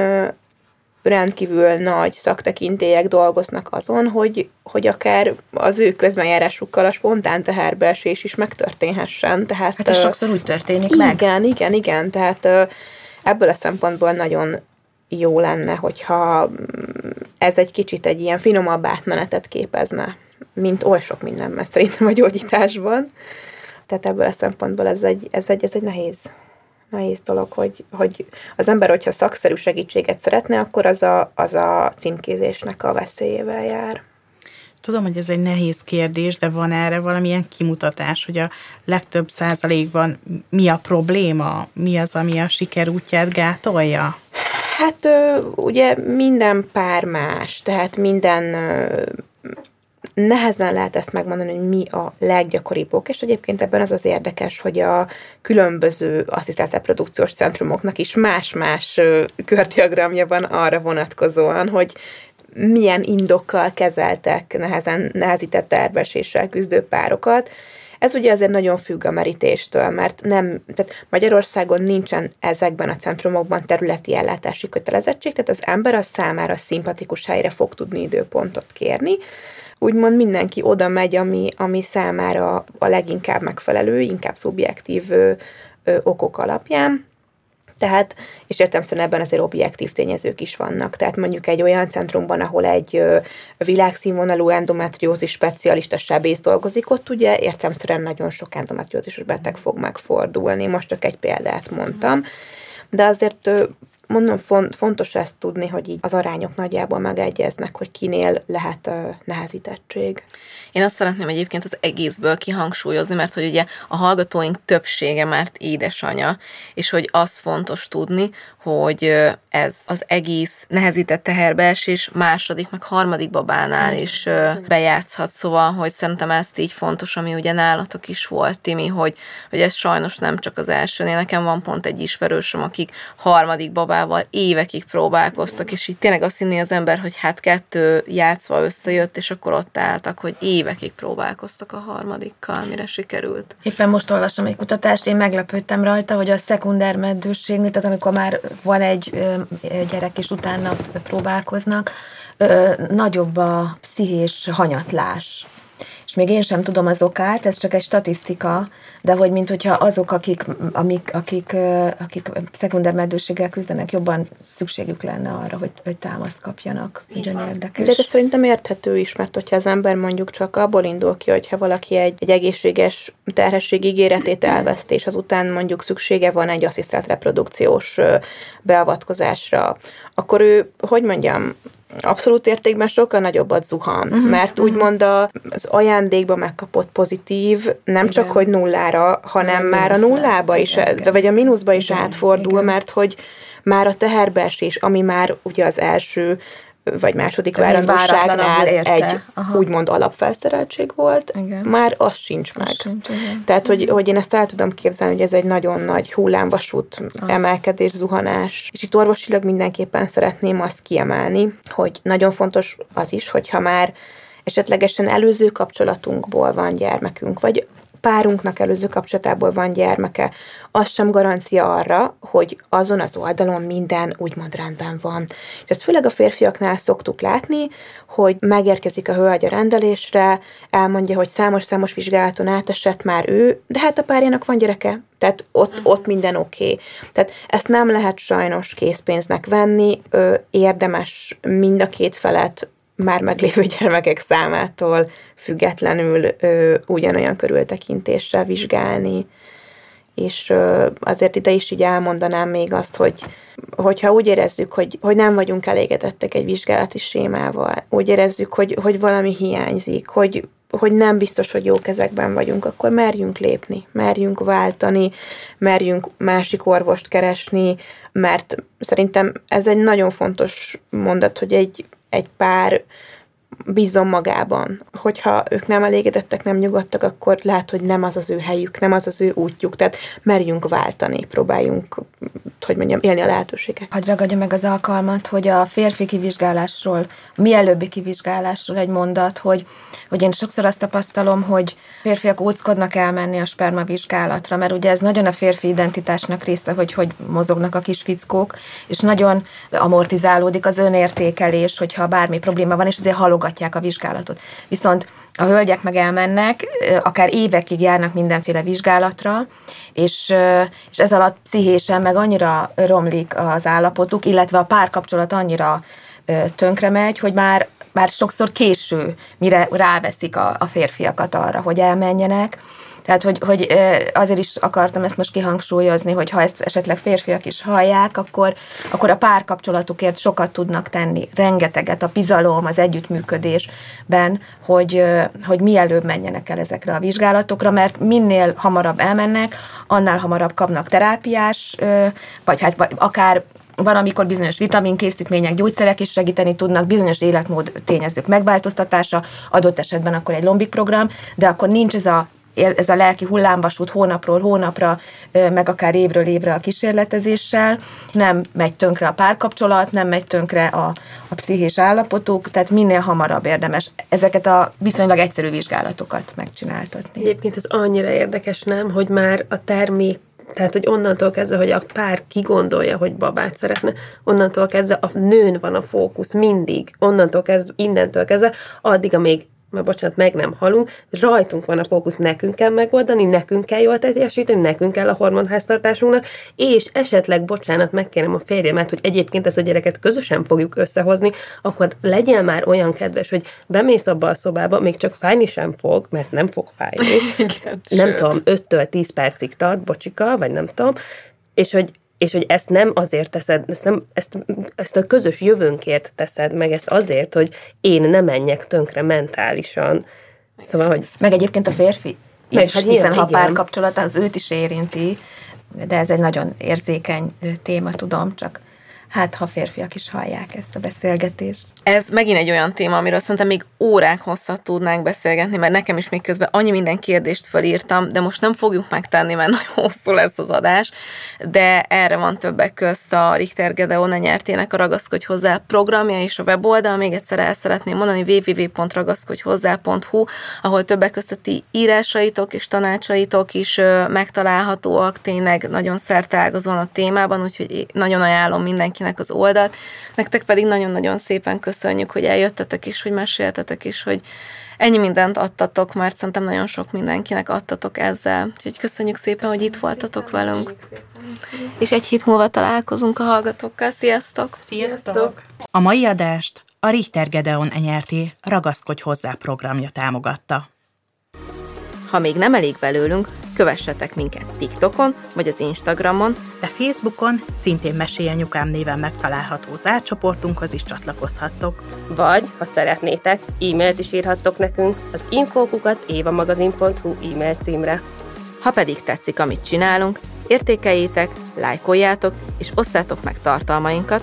rendkívül nagy szaktekintélyek dolgoznak azon, hogy, hogy akár az ő közbenjárásukkal a spontán teherbeesés is megtörténhessen. Tehát, Hát ez ö, sokszor úgy történik meg. igen, igen, igen. Tehát ö, ebből a szempontból nagyon jó lenne, hogyha mm, ez egy kicsit egy ilyen finomabb átmenetet képezne, mint oly sok mindenben szerintem a gyógyításban. Tehát ebből a szempontból ez egy, ez egy, ez egy nehéz, nehéz dolog, hogy, hogy az ember, hogyha szakszerű segítséget szeretne, akkor az a, az a címkézésnek a veszélyével jár. Tudom, hogy ez egy nehéz kérdés, de van erre valamilyen kimutatás, hogy a legtöbb százalékban mi a probléma, mi az, ami a siker útját gátolja? Hát ugye minden pár más, tehát minden nehezen lehet ezt megmondani, hogy mi a leggyakoribb ok, és egyébként ebben az az érdekes, hogy a különböző asszisztált reprodukciós centrumoknak is más-más kördiagramja van arra vonatkozóan, hogy milyen indokkal kezeltek nehezen, nehezített terveséssel küzdő párokat. Ez ugye azért nagyon függ a merítéstől, mert nem, tehát Magyarországon nincsen ezekben a centrumokban területi ellátási kötelezettség, tehát az ember az számára szimpatikus helyre fog tudni időpontot kérni. Úgymond mindenki oda megy, ami, ami számára a leginkább megfelelő, inkább szubjektív ö, ö, okok alapján. Tehát, és értelemszerűen ebben azért objektív tényezők is vannak. Tehát mondjuk egy olyan centrumban, ahol egy világszínvonalú endometriózis specialista sebész dolgozik, ott ugye értelemszerűen nagyon sok endometriózisos beteg fog megfordulni. Most csak egy példát mondtam. De azért mondom, font, fontos ezt tudni, hogy így az arányok nagyjából megegyeznek, hogy kinél lehet ö, nehezítettség. Én azt szeretném egyébként az egészből kihangsúlyozni, mert hogy ugye a hallgatóink többsége már édesanya, és hogy azt fontos tudni, hogy ez az egész nehezített teherbeesés második, meg harmadik babánál is bejátszhat, szóval, hogy szerintem ezt így fontos, ami ugye nálatok is volt, Timi, hogy, hogy ez sajnos nem csak az elsőnél, nekem van pont egy ismerősöm, akik harmadik babával évekig próbálkoztak, és így tényleg azt hinné az ember, hogy hát kettő játszva összejött, és akkor ott álltak, hogy évekig próbálkoztak a harmadikkal, mire sikerült. Éppen most olvasom egy kutatást, én meglepődtem rajta, hogy a szekunder meddőségnél, tehát amikor már van egy gyerek, és utána próbálkoznak, nagyobb a pszichés hanyatlás. És még én sem tudom az okát, ez csak egy statisztika, de hogy mint hogyha azok, akik, amik, akik, akik szekunder meddőséggel küzdenek, jobban szükségük lenne arra, hogy, hogy támaszt kapjanak. Nagyon érdekes. De ez szerintem érthető is, mert hogyha az ember mondjuk csak abból indul ki, hogyha valaki egy, egy egészséges terhesség ígéretét elveszti, és azután mondjuk szüksége van egy asszisztált reprodukciós beavatkozásra, akkor ő, hogy mondjam, abszolút értékben sokkal nagyobbat zuhan, uh-huh, mert uh-huh. úgymond az ajándékba megkapott pozitív nem Igen. csak, hogy nullára, hanem Igen, már a nullába is, Igen. vagy a mínuszba is Igen. átfordul, Igen. mert hogy már a teherbeesés, ami már ugye az első vagy második várandóságnál egy Aha. úgymond alapfelszereltség volt, igen. már az sincs meg. Az sincs, igen. Tehát, hogy, hogy én ezt el tudom képzelni, hogy ez egy nagyon nagy hullámvasút, az. emelkedés, zuhanás. És itt orvosilag mindenképpen szeretném azt kiemelni, hogy nagyon fontos az is, hogyha már esetlegesen előző kapcsolatunkból van gyermekünk, vagy párunknak előző kapcsolatából van gyermeke, az sem garancia arra, hogy azon az oldalon minden úgymond rendben van. És ezt főleg a férfiaknál szoktuk látni, hogy megérkezik a hölgy a rendelésre, elmondja, hogy számos-számos vizsgálaton átesett már ő, de hát a párjának van gyereke, tehát ott, uh-huh. ott minden oké. Okay. Tehát ezt nem lehet sajnos készpénznek venni, ö, érdemes mind a két felet már meglévő gyermekek számától függetlenül ö, ugyanolyan körültekintéssel vizsgálni. És ö, azért ide is így elmondanám még azt, hogy hogyha úgy érezzük, hogy, hogy nem vagyunk elégedettek egy vizsgálati sémával, úgy érezzük, hogy, hogy valami hiányzik, hogy, hogy nem biztos, hogy jó kezekben vagyunk, akkor merjünk lépni, merjünk váltani, merjünk másik orvost keresni, mert szerintem ez egy nagyon fontos mondat, hogy egy, egy pár bízom magában. Hogyha ők nem elégedettek, nem nyugodtak, akkor lehet, hogy nem az az ő helyük, nem az az ő útjuk. Tehát merjünk váltani, próbáljunk, hogy mondjam, élni a lehetőséget. Hadd ragadja meg az alkalmat, hogy a férfi kivizsgálásról, a mielőbbi kivizsgálásról egy mondat, hogy, hogy én sokszor azt tapasztalom, hogy férfiak óckodnak elmenni a sperma vizsgálatra, mert ugye ez nagyon a férfi identitásnak része, hogy hogy mozognak a kis fickók, és nagyon amortizálódik az önértékelés, hogyha bármi probléma van, és azért halogatják a vizsgálatot. Viszont a hölgyek meg elmennek, akár évekig járnak mindenféle vizsgálatra, és, és ez alatt pszichésen meg annyira romlik az állapotuk, illetve a párkapcsolat annyira tönkre megy, hogy már már sokszor késő, mire ráveszik a, a férfiakat arra, hogy elmenjenek. Tehát, hogy, hogy azért is akartam ezt most kihangsúlyozni, hogy ha ezt esetleg férfiak is hallják, akkor, akkor a párkapcsolatukért sokat tudnak tenni, rengeteget a bizalom, az együttműködésben, hogy, hogy mielőbb menjenek el ezekre a vizsgálatokra, mert minél hamarabb elmennek, annál hamarabb kapnak terápiás, vagy hát vagy akár van, amikor bizonyos vitaminkészítmények, gyógyszerek is segíteni tudnak, bizonyos életmód tényezők megváltoztatása, adott esetben akkor egy lombik program, de akkor nincs ez a ez a lelki hullámvasút hónapról hónapra, meg akár évről évre a kísérletezéssel, nem megy tönkre a párkapcsolat, nem megy tönkre a, a pszichés állapotuk, tehát minél hamarabb érdemes ezeket a viszonylag egyszerű vizsgálatokat megcsináltatni. Egyébként ez annyira érdekes, nem, hogy már a termék tehát, hogy onnantól kezdve, hogy a pár kigondolja, hogy babát szeretne, onnantól kezdve a nőn van a fókusz mindig. Onnantól kezdve, innentől kezdve, addig, amíg mert bocsánat, meg nem halunk, rajtunk van a fókusz, nekünk kell megoldani, nekünk kell jól teljesíteni, nekünk kell a hormonháztartásunknak, és esetleg, bocsánat, megkérem a férjemet, hogy egyébként ezt a gyereket közösen fogjuk összehozni, akkor legyen már olyan kedves, hogy bemész abba a szobába, még csak fájni sem fog, mert nem fog fájni. Igen, nem sőt. tudom, 5-től 10 percig tart, bocsika, vagy nem tudom, és hogy és hogy ezt nem azért teszed, ezt, nem, ezt, ezt a közös jövőnkért teszed, meg ezt azért, hogy én ne menjek tönkre mentálisan. Szóval, hogy... Meg egyébként a férfi meg, is, hát hiszen ha párkapcsolat, az őt is érinti, de ez egy nagyon érzékeny téma, tudom, csak hát ha férfiak is hallják ezt a beszélgetést. Ez megint egy olyan téma, amiről szerintem még órák hosszat tudnánk beszélgetni, mert nekem is még közben annyi minden kérdést fölírtam, de most nem fogjuk megtenni, mert nagyon hosszú lesz az adás, de erre van többek közt a Richter Gedeon nyertének a Ragaszkodj hozzá programja és a weboldal. Még egyszer el szeretném mondani www.ragaszkodjhozzá.hu, ahol többek közt a ti írásaitok és tanácsaitok is megtalálhatóak, tényleg nagyon szerteágazóan a témában, úgyhogy nagyon ajánlom mindenkinek az oldalt. Nektek pedig nagyon-nagyon szépen köszönöm köszönjük, hogy eljöttetek is, hogy meséltetek is, hogy ennyi mindent adtatok, mert szerintem nagyon sok mindenkinek adtatok ezzel. Úgyhogy köszönjük szépen, hogy itt voltatok velünk. És egy hét múlva találkozunk a hallgatókkal. Sziasztok! Sziasztok! A mai adást a Richter Gedeon enyerté Ragaszkodj hozzá programja támogatta. Ha még nem elég belőlünk, kövessetek minket TikTokon vagy az Instagramon, de Facebookon szintén Mesélyanyukám néven megtalálható zárcsoportunkhoz is csatlakozhattok. Vagy, ha szeretnétek, e-mailt is írhattok nekünk az infókukat évamagazin.hu e-mail címre. Ha pedig tetszik, amit csinálunk, értékeljétek, lájkoljátok és osszátok meg tartalmainkat,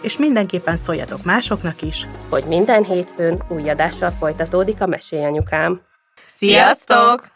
és mindenképpen szóljatok másoknak is, hogy minden hétfőn új adással folytatódik a Mesélyanyukám. Sziasztok!